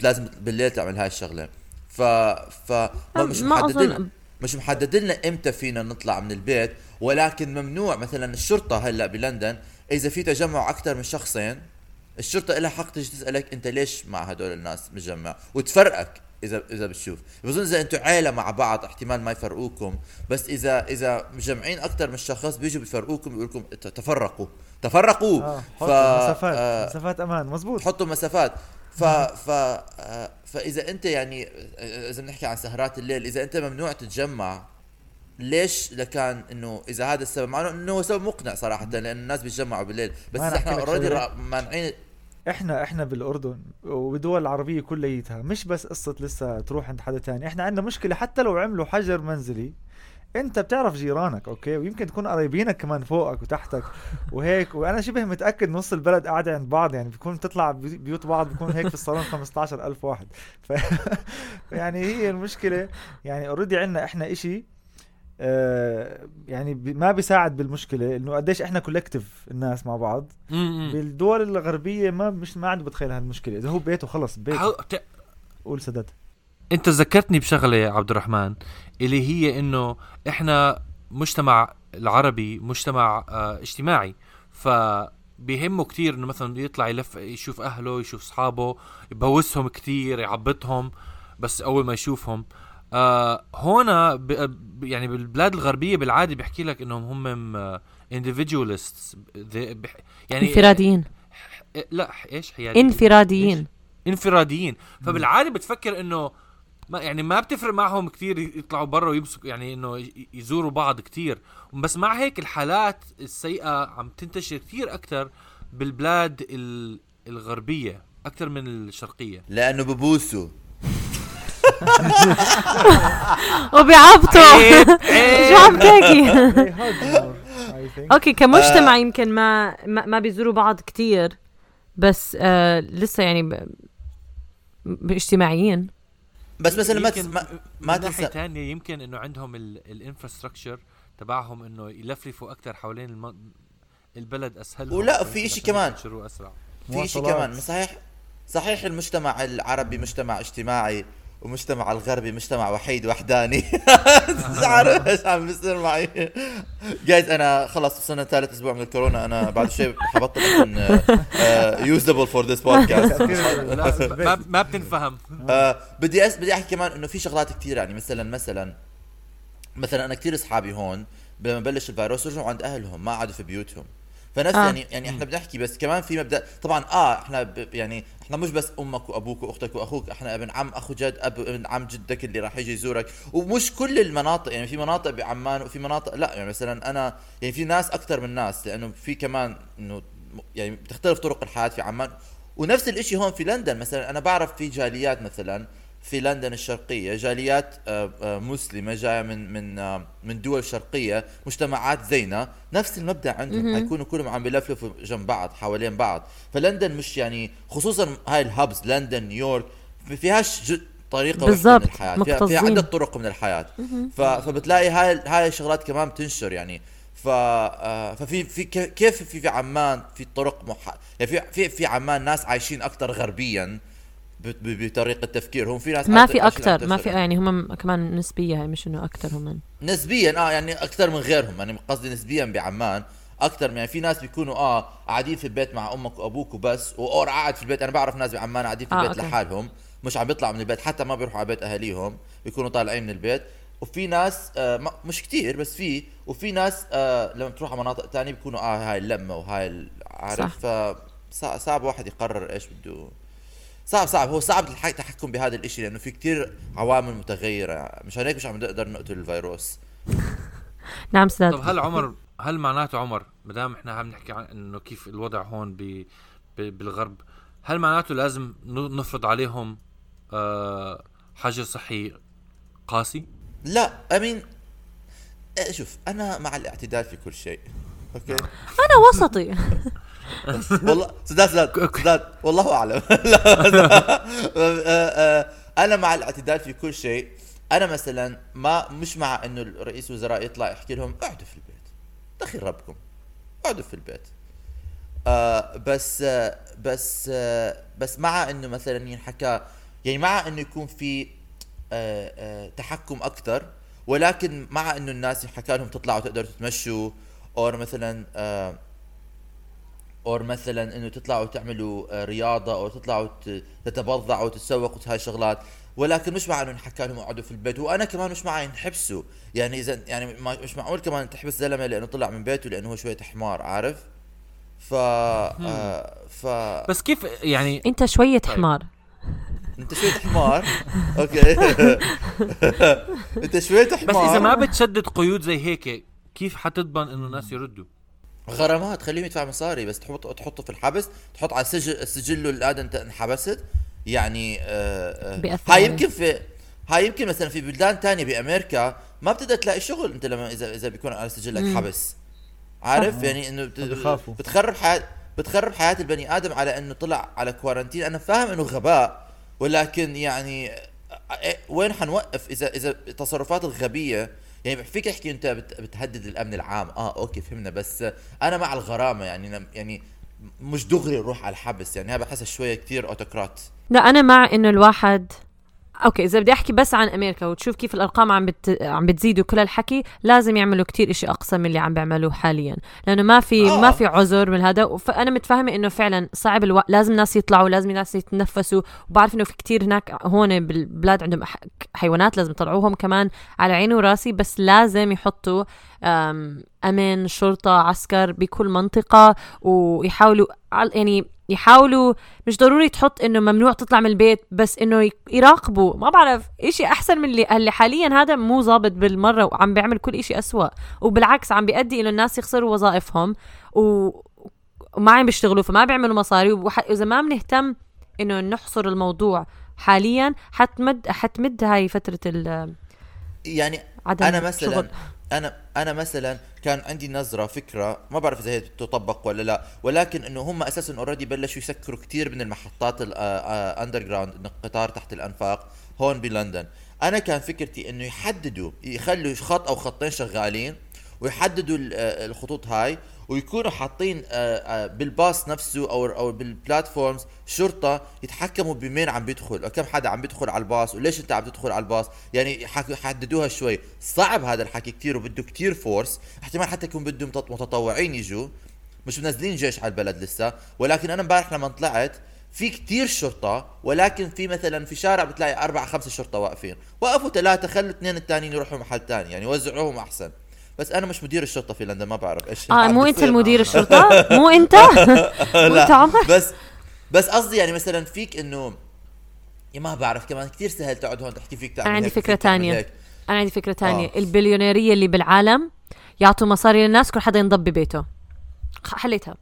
لازم بالليل تعمل هاي الشغلة. ف ف ما مش ما محدد لنا اظن مش محدد لنا إمتى فينا نطلع من البيت ولكن ممنوع مثلا الشرطة هلأ بلندن إذا في تجمع أكثر من شخصين الشرطة لها حق تجي تسألك أنت ليش مع هدول الناس متجمع وتفرقك اذا إذا بتشوف. بظن إذا أنتم عيلة مع بعض احتمال ما يفرقوكم. بس اذا إذا مجمعين أكثر من شخص بيجوا بيفرقوكم بيقول لكم تفرقوا. تفرقوا. آه ف- مسافات آه، مسافات. أمان. مزبوط حطوا مسافات. ف ف آه، فإذا أنت يعني آه، إذا بنحكي عن سهرات الليل إذا أنت ممنوع تتجمع ليش؟ لكان إنه إذا هذا السبب مع إنه هو سبب مقنع صراحة لأن الناس بيتجمعوا بالليل. بس إحنا اوريدي. مانعين إحنا إحنا بالأردن وبدول العربية كليتها مش بس قصة لسه تروح عند حدا تاني. إحنا عندنا مشكلة حتى لو عملوا حجر منزلي أنت بتعرف جيرانك أوكي؟ ويمكن تكون قرايبينك كمان فوقك وتحتك وهيك. وأنا شبه متأكد نص البلد قاعدة عند بعض يعني بيكون تطلع بي- بيوت بعض بيكون هيك في الصالون 15000 واحد. ف يعني هي المشكلة. يعني already عندنا إحنا آه يعني بي- ما بيساعد بالمشكلة إنه قديش إحنا collective الناس مع بعض. بالدول الغربية ما مش ما عنده بتخيل هالمشكلة. إذا هو بيته خلص بيته ت- قول سدد أنت ذكرتني بشغلة يا عبد الرحمن اللي هي إنه إحنا مجتمع العربي مجتمع آه اجتماعي. فبيهمه كتير إنه مثلا يطلع يلف يشوف أهله يشوف أصحابه يبوسهم كتير يعبطهم بس أول ما يشوفهم آه هنا ب ب- يعني بالبلاد الغربية بالعادة بيحكي لك إنهم هم individualists. ذي- بح- يعني انفراديين. لا إيش حياتي؟ انفراديين. انفراديين. فبالعادة بتفكر إنه ما يعني ما بتفرق معهم كثير يطلعوا برا ويمسكوا يعني إنه يزوروا بعض كثير بس مع هيك الحالات السيئة عم تنتشر كثير أكثر بالبلاد ال- الغربية أكثر من الشرقية. لأنه ببوسوا. وبيعبطوا. شو عم تحكي. أوكي كمجتمع يمكن ما ما, ما بيزوروا بعض كتير بس آه لسه يعني اجتماعيين بس مثلا ما تس... ما, ما من ناحية تنسى. ثانية يمكن إنه عندهم ال infrastructure تبعهم إنه يلفلفوا أكثر حوالين الم... البلد اسهل ولا في إشي كمان. في شيء. كمان. صحيح صحيح المجتمع العربي مجتمع اجتماعي. ومجتمع الغربي مجتمع وحيد وحداني. عارف إيش عم بيصير معي؟ جايز أنا خلص وصلنا ثالث أسبوع من الكورونا. أنا بعد شوي حبطل اكون usable for this podcast ما بتنفهم. آه بدي أس... بدي أحكي كمان إنه في شغلات كثير يعني مثلا مثلا مثلا أنا كثير أصحابي هون لما بلش الفيروس رجعوا عند أهلهم ما قعدوا في بيوتهم. فنفس آه. يعني يعني إحنا بنحكي بس كمان في مبدأ طبعا آه إحنا ب... يعني إحنا مش بس أمك وأبوك وأختك وأخوك إحنا ابن عم أخو جد أب ابن عم جدك اللي راح يجي يزورك. ومش كل المناطق يعني في مناطق بعمان وفي مناطق لا يعني مثلا أنا يعني في ناس أكثر من ناس لأنه في كمان إنه يعني بتختلف طرق الحياة في عمان. ونفس الإشي هون في لندن مثلا أنا بعرف في جاليات مثلا في لندن الشرقية. جاليات آه، آه، مسلمة جاية من من آه، من دول شرقية مجتمعات زينا نفس المبدأ عندهم. حيكونوا كلهم عم بلفلفوا جنب بعض حوالين بعض. فلندن مش يعني خصوصا هاي الهبز لندن نيويورك ما فيهاش طريقة بالضبط من الحياة. فيها عدة طرق من الحياة. فبتلاقي هاي هاي الشغلات كمان بتنشر يعني. ف ففي في كيف في في عمان في طرق مح... يعني في في في عمان ناس عايشين أكثر غربيا. بطريقة تفكيرهم في ناس ما في أكثر ما في يعني هم كمان نسبيه هي مش إنه أكثر هم. نسبيا آه يعني أكثر من غيرهم. يعني قصدي نسبيا بعمان أكثر يعني في ناس بيكونوا آه قاعدين في البيت مع أمك وأبوك وبس اور قاعد في البيت. أنا بعرف ناس بعمان قاعدين في البيت آه لحالهم مش عم بيطلعوا من البيت حتى ما بيروحوا على بيت أهاليهم بيكونوا طالعين من البيت. وفي ناس آه مش كتير بس في وفي ناس آه لما تروح على مناطق تانية بيكونوا آه هاي اللمة وهاي عارف ف صعب واحد يقرر إيش بده. صعب صعب. هو صعب التحكم بهذا الإشي لأنه في كتير عوامل متغيرة. مشان هيك مش عم نقدر نقتل الفيروس. نعم سداد طب هل عمر هل معناته عمر ما دام إحنا عم نحكي عن إنه كيف الوضع هون ب بالغرب هل معناته لازم نفرض عليهم آه حجر صحي قاسي؟ لا امين شوف أنا مع الاعتدال في كل شيء. أوكي؟ أنا وسطي. والله سداد سداد سداد والله أعلم. لا أنا مع الاعتدال في كل شيء. أنا مثلا ما مش مع إنه الرئيس وزراء يطلع يحكي لهم اقعدوا في البيت. دخل ربكم اقعدوا في البيت. آه بس آه بس آه بس مع إنه مثلا ينحكى يعني مع إنه يكون في آه آه تحكم أكثر ولكن مع إنه الناس يحكى لهم تطلعوا تقدروا تتمشوا أو مثلا آه أو مثلا إنه تطلعوا تعملوا آه، رياضة أو تطلعوا تتبضعوا وتتسوقوا هاي الشغلات. ولكن مش مع انه نحكى لهم اقعدوا في البيت. وأنا كمان مش مع ينحبسوا. يعني إذا يعني مش معقول كمان تحبس زلمة لأنه طلع من بيته لأنه هو شوية حمار عارف؟ ف آه ف بس كيف يعني؟ أنت شوية طيب. حمار. أنت شوية حمار؟ أوكي. أنت شوية حمار بس إذا ما بتشدد قيود زي هيك كيف حتضمن إنه الناس يردوا؟ غرامات خليهم يدفع مصاري بس تحط تحطه في الحبس تحط على سجل سجله الآن أنت انحبست. يعني آه, آه، هاي يمكن في هاي يمكن مثلا في بلدان تانية بأمريكا ما بتقدر تلاقي شغل أنت لما اذا إذا بيكون على سجلك حبس. عارف؟ يعني إنه بتخرب حياه بتخرب حياة البني آدم على إنه طلع على quarantine أنا فاهم إنه غباء ولكن يعني آه، آه، وين حنوقف اذا إذا التصرفات الغبية يعني فيك تحكي انت بتهدد الامن العام. آه أوكي فهمنا بس أنا مع الغرامة يعني يعني مش دغري نروح على الحبس يعني هذا بحسها شوية كثير autocrat. لا أنا مع إنه الواحد أوكي إذا بدي أحكي بس عن أمريكا وتشوف كيف الأرقام عم بت... عم بتزيد وكل الحكي لازم يعملوا كتير إشي أقصى من اللي عم بيعملوه حاليا. لأنه ما في آه. ما في عذر من هذا. فانا متفاهمه إنه فعلا صعب الوقت لازم الناس يطلعوا لازم الناس يتنفسوا. وبعرف إنه في كتير هناك هون بالبلاد عندهم حيوانات لازم يطلعوهم كمان على عيني وراسي. بس لازم يحطوا أمن شرطة عسكر بكل منطقة ويحاولوا يعني يحاولوا مش ضروري تحط إنه ممنوع تطلع من البيت بس إنه يراقبوا. ما بعرف إشي أحسن من اللي, اللي حاليا هذا مو ظابط بالمرة وعم بيعمل كل إشي أسوأ. وبالعكس عم بيؤدي إنه الناس يخسروا وظائفهم و... وما عم بيشتغلوا فما بيعملوا مصاري. واذا ما بنهتم إنه نحصر الموضوع حاليا حتمد حتمد هاي فترة ال يعني أنا مثلا شغل. أنا أنا مثلا كان عندي نظرة فكرة ما بعرف إذا هي تطبق ولا لا ولكن إنه هم أساسا already بلشوا يسكروا كثير من المحطات ال underground القطار تحت الأنفاق هون بلندن. أنا كان فكرتي إنه يحددوا يخلوا خط أو خطين شغالين ويحددوا الخطوط هاي ويكونوا حاطين آه، آه، بالباص نفسه أو أو بال platforms شرطة يتحكموا بمين عم بيدخل أو كم حدا عم بيدخل على الباص وليش أنت عم تدخل على الباص؟ يعني يحددوها شوي. صعب هذا الحكي كثير وبده كثير فورس احتمال حتى يكون بدهم متطوعين يجوا. مش منزلين جيش على البلد لسه. ولكن أنا امبارح لما طلعت في كتير شرطة ولكن في مثلا في شارع بتلاقي أربعة خمسة شرطة واقفين. وقفوا ثلاثة خلوا اثنين الثانيين يروحوا محل ثاني يعني وزعوهم أحسن. بس أنا مش مدير الشرطة في لندن ما بعرف إيش. آه مو أنت المدير الشرطة؟ مو أنت؟ لا عمر؟ بس بس قصدي يعني مثلا فيك إنه يا ما بعرف كمان كثير سهل تقعد هون تحكي فيك تعمل أنا عندي فكرة ثانية أنا عندي فكرة ثانية آه. البليونيرية اللي بالعالم يعطوا مصاري للناس كل حدا ينضب ببيته. حليتها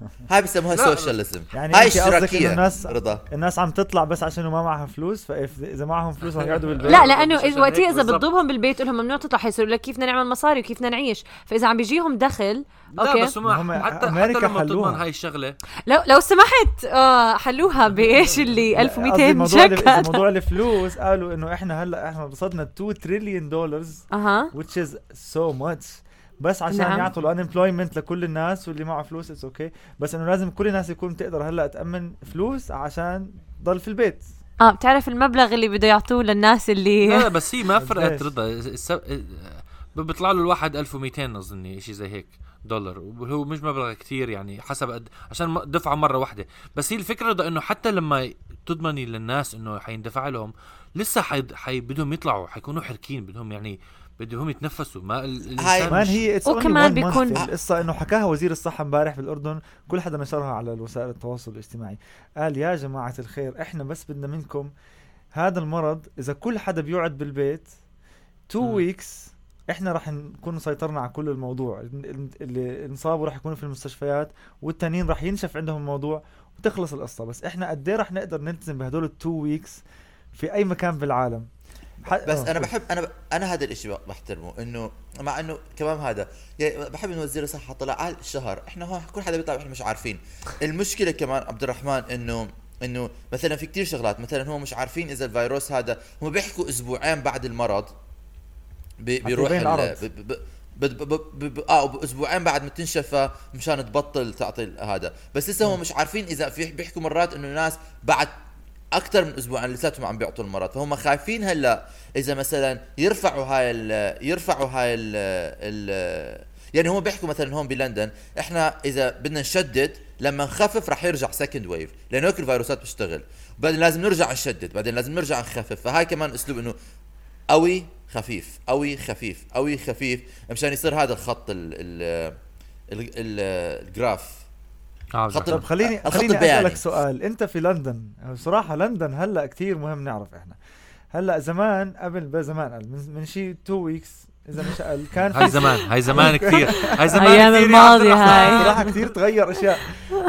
هاي بسموها socialism. يعني هاي اشتراكيه الناس- رضا. الناس عم تطلع بس عشان ما معها فلوس فاذا معهم فلوس رح يقعدوا بالبيت. لا لأنه وقتها إذا. بتضربهم بالبيت لهم ممنوع تطلع حيصيروا لك كيف بدنا نعمل مصاري وكيف بدنا نعيش. فإذا عم بيجيهم دخل لا أوكي. بس هم حتى حتى أمريكا لما حلوها. تضمن هاي الشغلة. لو لو سمحت آه حلوها بإيش اللي لا، 1200 قصدي موضوع ال- مشكل موضوع الفلوس قالوا إنه إحنا هلأ إحنا رصدنا 2 تريليون دولار أها. which is so much. بس عشان نعم. يعطوا ال unemployment لكل الناس واللي معه فلوس it's okay okay. بس إنه لازم كل الناس يكون تقدر هلأ تأمن فلوس عشان ضل في البيت آه بتعرف المبلغ اللي بده يعطوه للناس اللي لا بس هي ما فرقت؟ رضا بيطلع له الواحد 1200 أظني شيء زي هيك دولار وهو مش مبلغ كتير يعني حسب قد عشان دفعة مرة واحدة بس هي الفكرة رضا إنه حتى لما تضمني للناس إنه حيندفع لهم لسه حي... حي... بدهم يطلعوا حيكونوا حركين بدهم يعني بدهم يتنفسوا. ما ال... الإنسان مان مش- هي اتس وكمان بيكون- القصة. إنه حكاها وزير الصحة امبارح بالاردن كل حدا نشرها على وسائل التواصل الاجتماعي. قال يا جماعة الخير إحنا بس بدنا منكم هذا المرض. إذا كل حدا بيقعد بالبيت two. weeks إحنا راح نكون سيطرنا على كل الموضوع. ال- اللي انصابوا راح يكونوا في المستشفيات والتانيين راح ينشف عندهم الموضوع وتخلص القصة. بس إحنا قد إيه راح نقدر نلتزم بهدول ال two weeks في أي مكان بالعالم؟ بس آه، أنا. بحب أنا ب... أنا هذا الإشي بحترمه إنه مع إنه كمان هذا يعني بحب إنه وزير الصحة طلع قال شهر إحنا هون كل حدا بيطلع إحنا مش عارفين المشكلة كمان عبد الرحمن إنه إنه مثلا في كتير شغلات مثلا هم مش عارفين إذا الفيروس هذا هم بيحكوا أسبوعين بعد المرض بي... بيروح ال... العرض. ب... ب... ب... ب... ب... ب... آه أسبوعين بعد ما تنشفى مشان تبطل تعطي هذا بس لسه هم مش عارفين إذا في بيحكوا مرات إنه الناس بعد أكثر من أسبوعين لساتهم عم بيعطوا المرض فهم خايفين هلا اذا مثلا يرفعوا هاي ال يرفعوا هاي ال ال يعني هم بيحكوا مثلا هون بلندن إحنا اذا بدنا نشدد لما نخفف رح يرجع second wave لأنه هيك الفيروسات بتشتغل بعدين لازم نرجع نشدد بعدين لازم نرجع نخفف فهاي كمان اسلوب انه قوي خفيف قوي خفيف قوي خفيف مشان يصير هذا الخط ال ال ال- ال- ال graph آه خط طب خليني الخط خليني. أسألك سؤال أنت في لندن بصراحة لندن هلأ كتير مهم نعرف إحنا هلأ زمان قبل بزمان قبل من, شي two weeks إذا مش أقل كان هاي في زمان هاي زمان كثير هاي زمان يا الماضي. هاي. صراحة كثير تغير أشياء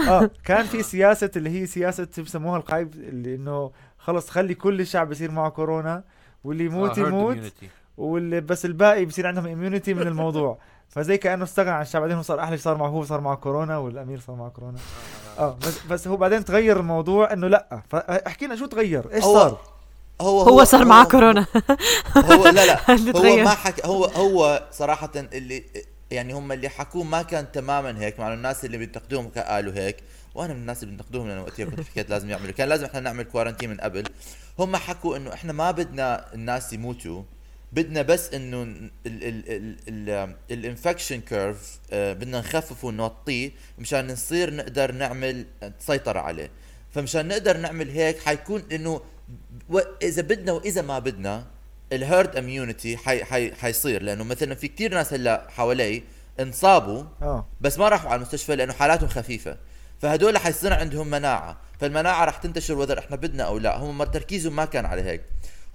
آه كان في سياسة اللي هي سياسة بسموها القايب اللي إنه خلص خلي كل الشعب يصير معه كورونا واللي يموت آه، يموت immunity. واللي بس الباقي بصير عندهم immunity من الموضوع فزي كأنه استغنى عن الشعب. بعدين هو صار أحلى شيء صار معه هو صار معه كورونا والأمير صار معه كورونا. آه. بس بس هو بعدين تغير الموضوع إنه لأ. فاحكي لنا شو تغير؟ إيش هو- صار؟ هو هو صار معاه كورونا. هو لا لا. هو. ما حكى هو هو صراحة اللي يعني هم اللي حكوه ما كان تماما هيك مع الناس اللي بينتقدوهم قالوا هيك. وأنا من الناس اللي بينتقدوهم لأنه وقتها كنت حكيت لازم يعملوا. كان لازم إحنا نعمل quarantine من قبل. هم حكوا إنه إحنا ما بدنا الناس يموتوا. بدنا بس إنه ال infection curve بدنا نخففه ونوطيه مشان نصير نقدر نعمل سيطرة عليه. فمشان نقدر نعمل هيك حيكون إنه إذا بدنا وإذا ما بدنا الهيرد اميونيتي حي حي حيصير. لأنه مثلا في كتير ناس هلأ حوالي انصابوا آه. بس ما راحوا على المستشفى لأنه حالاتهم خفيفة. فهدول حيصير عندهم مناعة. فالمناعة رح تنتشر وذا إحنا بدنا أو لا. هم تركيزهم ما كان على هيك.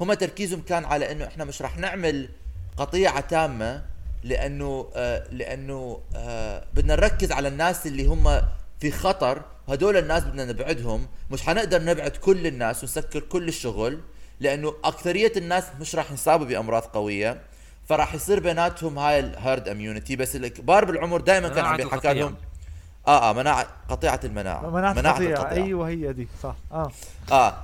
هم تركيزهم كان على إنه إحنا مش رح نعمل قطيعة تامة لأنه آه لأنه آه بدنا نركز على الناس اللي هم في خطر. هدول الناس بدنا نبعدهم. مش حنقدر نبعد كل الناس ونسكر كل الشغل لأنه أكثرية الناس مش راح ينصابوا بأمراض قوية. فراح يصير بيناتهم هاي ال herd immunity بس الكبار بالعمر دائما كان عم مناعة بيحكى. لهم آه آه مناعة قطيعة المناعة. مناعة القطيع القطيع. أيوه هي دي صح. آه. آه.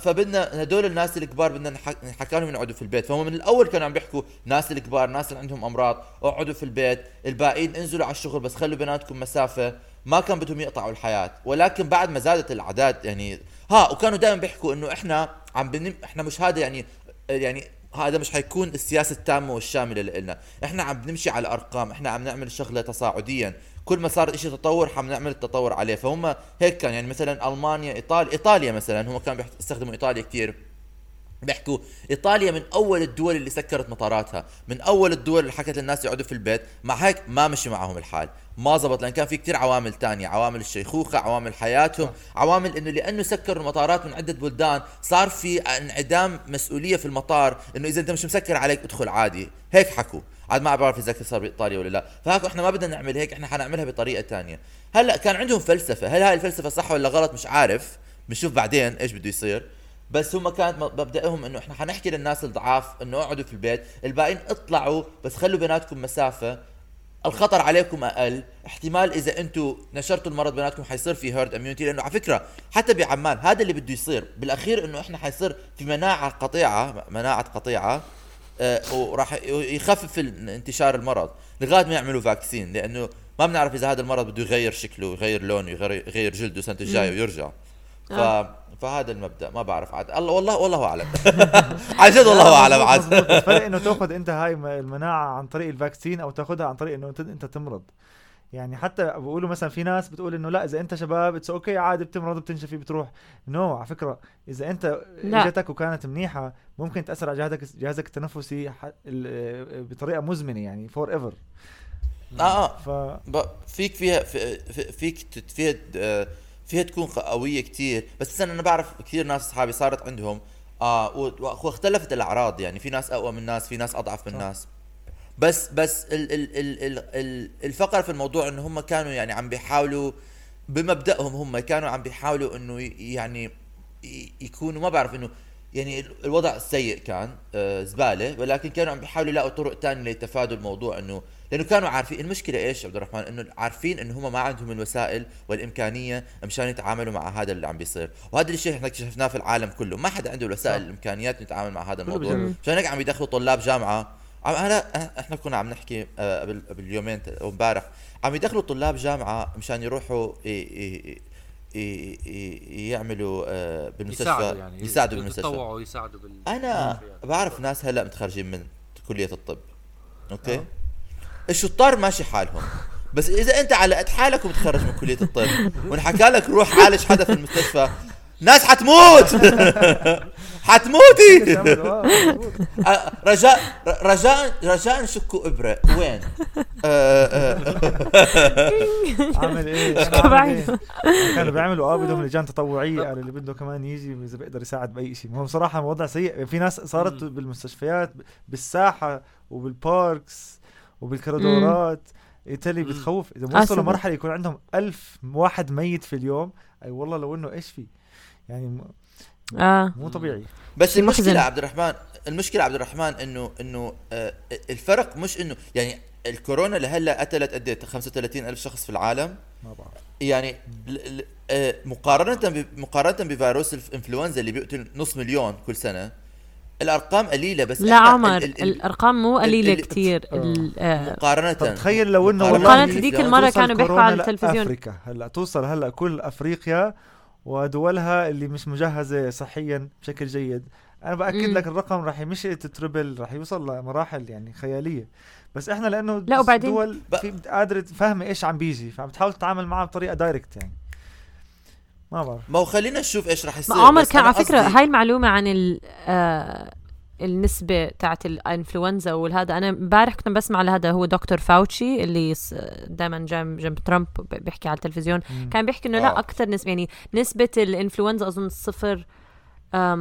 فبدنا هدول الناس الكبار بدنا نحك... نحكى لهم يقعدوا في البيت. فهم من الأول كانوا عم بيحكوا ناس الكبار ناس اللي عندهم أمراض اقعدوا في البيت الباقيين انزلوا على الشغل بس خلوا بيناتكم مسافة. ما كان بدهم يقطعوا الحياة. ولكن بعد ما زادت الأعداد يعني ها وكانوا دائما بيحكوا إنه إحنا عم بنم... إحنا مش هذا يعني يعني هذا مش حيكون السياسة التامة والشاملة لنا إحنا عم بنمشي على ارقام إحنا عم نعمل شغلة تصاعديا. كل ما صار إشي تطور حم نعمل التطور عليه. فهم هيك كان يعني مثلا ألمانيا إيطاليا إيطاليا مثلا هم كانوا بيستخدموا إيطاليا كثير بيحكوا إيطاليا من أول الدول اللي سكرت مطاراتها من أول الدول اللي حكت للناس يقعدوا في البيت. مع هيك ما مشي معهم الحال. ما زبط لأن كان في كتير عوامل تانية عوامل الشيخوخة عوامل حياتهم عوامل إنه لأنه سكروا المطارات من عدة بلدان صار في انعدام مسؤولية في المطار إنه إذا أنت مش مسكر عليك ادخل عادي. هيك حكوا. عاد ما بعرف إذا صار بإيطاليا ولا لا. فهيك إحنا ما بدنا نعمل هيك إحنا حنعملها بطريقة تانية. هلأ كان عندهم فلسفة. هل هاي الفلسفة صح ولا غلط؟ مش عارف. بنشوف بعدين إيش بده يصير. بس هم كانت مبدأهم إنه إحنا حنحكي للناس الضعاف إنه اقعدوا في البيت الباقيين اطلعوا بس خلوا بيناتكم مسافة. الخطر عليكم أقل. احتمال إذا أنتم نشرتوا المرض بيناتكم حيصير في herd immunity لأنه على فكرة حتى بعمان هذا اللي بده يصير. بالأخير إنه إحنا حيصير في مناعة قطيعة مناعة قطيعة. وراح يخفف انتشار المرض لغاية ما يعملوا vaccine لأنه ما بنعرف إذا هذا المرض بده يغير شكله يغير لونه يغير جلده السنة الجاية ويرجع. ف... آه. فهذا المبدأ ما بعرف عاد. الله والله والله أعلم. عن جد والله أعلم عاد. الفرق إنه تأخذ أنت هاي المناعة عن طريق ال vaccine أو تأخذها عن طريق إنه أنت تمرض. يعني حتى بقولوا مثلا في ناس بتقول إنه لا إذا أنت شباب it's okay عادي بتمرض بتنشفي بتروح. no no, على فكرة إذا أنت إجتك وكانت منيحة ممكن تأثر على جهازك جهازك التنفسي بطريقة مزمنة يعني forever آه آه. ف... فيك فيها فيك فيها فيها تكون قوية كتير. بس أنا بعرف كثير ناس اصحابي صارت عندهم آه واختلفت الأعراض. يعني في ناس أقوى من ناس في ناس أضعف من ناس بس بس ال ال ال ال ال الفقر في الموضوع انه هم كانوا يعني عم بيحاولوا بمبدأهم هم كانوا عم بيحاولوا إنه يعني يكونوا ما بعرف إنه يعني الوضع سيء كان آه زبالة ولكن كانوا عم بيحاولوا يلاقوا طرق ثانية لتفادوا الموضوع إنه لأنه كانوا عارفين المشكلة إيش عبد الرحمن؟ إنه عارفين إنه هم ما عندهم الوسائل والإمكانية مشان يتعاملوا مع هذا اللي عم بيصير. وهذا الشيء إحنا اكتشفناه في العالم كله ما حدا عنده الوسائل الإمكانيات يتعامل مع هذا الموضوع. مشان هيك عم يدخلوا طلاب جامعة هلا إحنا كنا عم نحكي آه، قبل قبل يومين امبارح عم يدخلوا طلاب جامعة مشان يروحوا يعملوا آه، بالمستشفى يساعدوا يعني يساعدوا بالمستشفى. يتطوعوا يساعدوا بال أنا بعرف ناس هلأ متخرجين من كلية الطب. أوكي؟ أوه. الشطار ماشي حالهم. بس إذا أنت على قد حالك ومتخرج من كلية الطب ونحكى لك روح عالج حدا في المستشفى ناس حتموت! حتموتي. آه، رجاء رجاء رجاء نشكوا إبرة. وين؟ آه، آه. عامل إيه؟ كانوا بيعملوا آه بدهم لجان تطوعية. قال اللي بده كمان يجي اذا بيقدر يساعد بأي شيء. هو بصراحة الوضع سيء. في ناس صارت بالمستشفيات بالساحة وبالباركس وبالكوريدورات. ايطالي بتخوف. إذا وصلوا لمرحله يكون عندهم ألف واحد ميت في اليوم أي والله لو إنه إيش في؟ يعني آه. مو طبيعي. بس المشكلة عبد الرحمن المشكلة عبد الرحمن إنه إنه آه الفرق مش إنه يعني الكورونا لهلأ قتلت قد 35 ألف شخص في العالم. ما بعرف. يعني آه مقارنة مقارنة بفيروس الإنفلونزا اللي بيقتل نص مليون كل سنة الأرقام قليلة بس لا عمر ال ال الأرقام مو قليلة كثير آه. مقارنة. تخيل لو إنه مقارنة ذيك المرة كانوا بيحكوا على التلفزيون. افريكا هلأ توصل هلأ كل أفريقيا ودولها اللي مش مجهزة صحيا بشكل جيد. أنا بأكد مم. لك الرقم راح مش triple راح يوصل لمراحل يعني خيالية. بس إحنا لأنه لا وبعدين؟ دول قادرة فاهمه إيش عم بيجي فعم تحاول تتعامل معها بطريقة direct يعني. ما بعرف. ما هو خلينا نشوف إيش راح يصير عمر كان على فكرة هاي المعلومة عن ال آه النسبة تاعت الإنفلونزا والهذا. أنا امبارح كنت بسمع لهذا هو دكتور فاوتشي اللي دائما جنب جنب ترامب بيحكي على التلفزيون. مم. كان بيحكي إنه لا أكثر نسبة يعني نسبة الإنفلونزا أظن صفر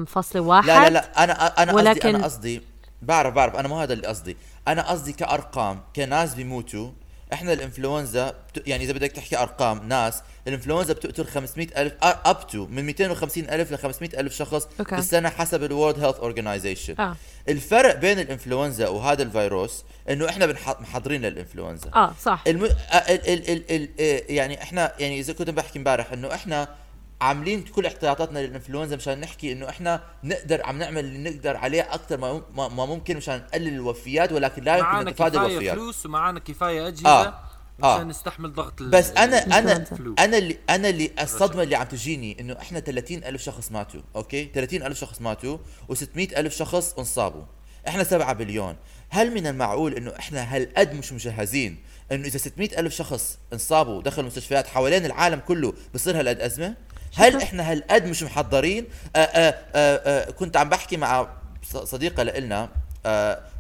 فاصلة واحد. لا لا لا أنا أنا ولكن قصدي أنا قصدي بعرف بعرف أنا مو هذا اللي قصدي. أنا قصدي كأرقام كناس بيموتوا إحنا الانفلونزا يعني إذا بدك تحكي أرقام ناس الانفلونزا بتقتل 500 ألف up to من 250 ألف ل 500 ألف شخص okay. في السنة حسب ال World Health Organization آه. الفرق بين الانفلونزا وهذا الفيروس إنه إحنا محضرين للانفلونزا آه صح الم... ال... ال... ال... ال... يعني إحنا يعني إذا كنت بحكي امبارح إنه إحنا عاملين كل احتياطاتنا للإنفلونزا مشان نحكي إنه إحنا نقدر عم نعمل اللي نقدر عليه أكثر ما, ما ممكن مشان نقلل الوفيات ولكن لا يمكن نتفادى الوفيات معنا كفايه فلوس ومعنا كفاية أجهزة آه. آه. عشان نستحمل ضغط بس أنا أنا أنا اللي أنا اللي الصدمة اللي عم تجيني إنه إحنا 30 ألف شخص ماتوا أوكي؟ 30 ألف شخص ماتوا و600 ألف شخص انصابوا. إحنا 7 بليون. هل من المعقول إنه إحنا هالقد مش مجهزين إنه إذا 600 ألف شخص انصابوا ودخلوا مستشفيات حوالين العالم كله بصير هالقد أزمة؟ هل إحنا هالقد مش محضرين؟ آآ آآ آآ كنت عم بحكي مع صديقة لنا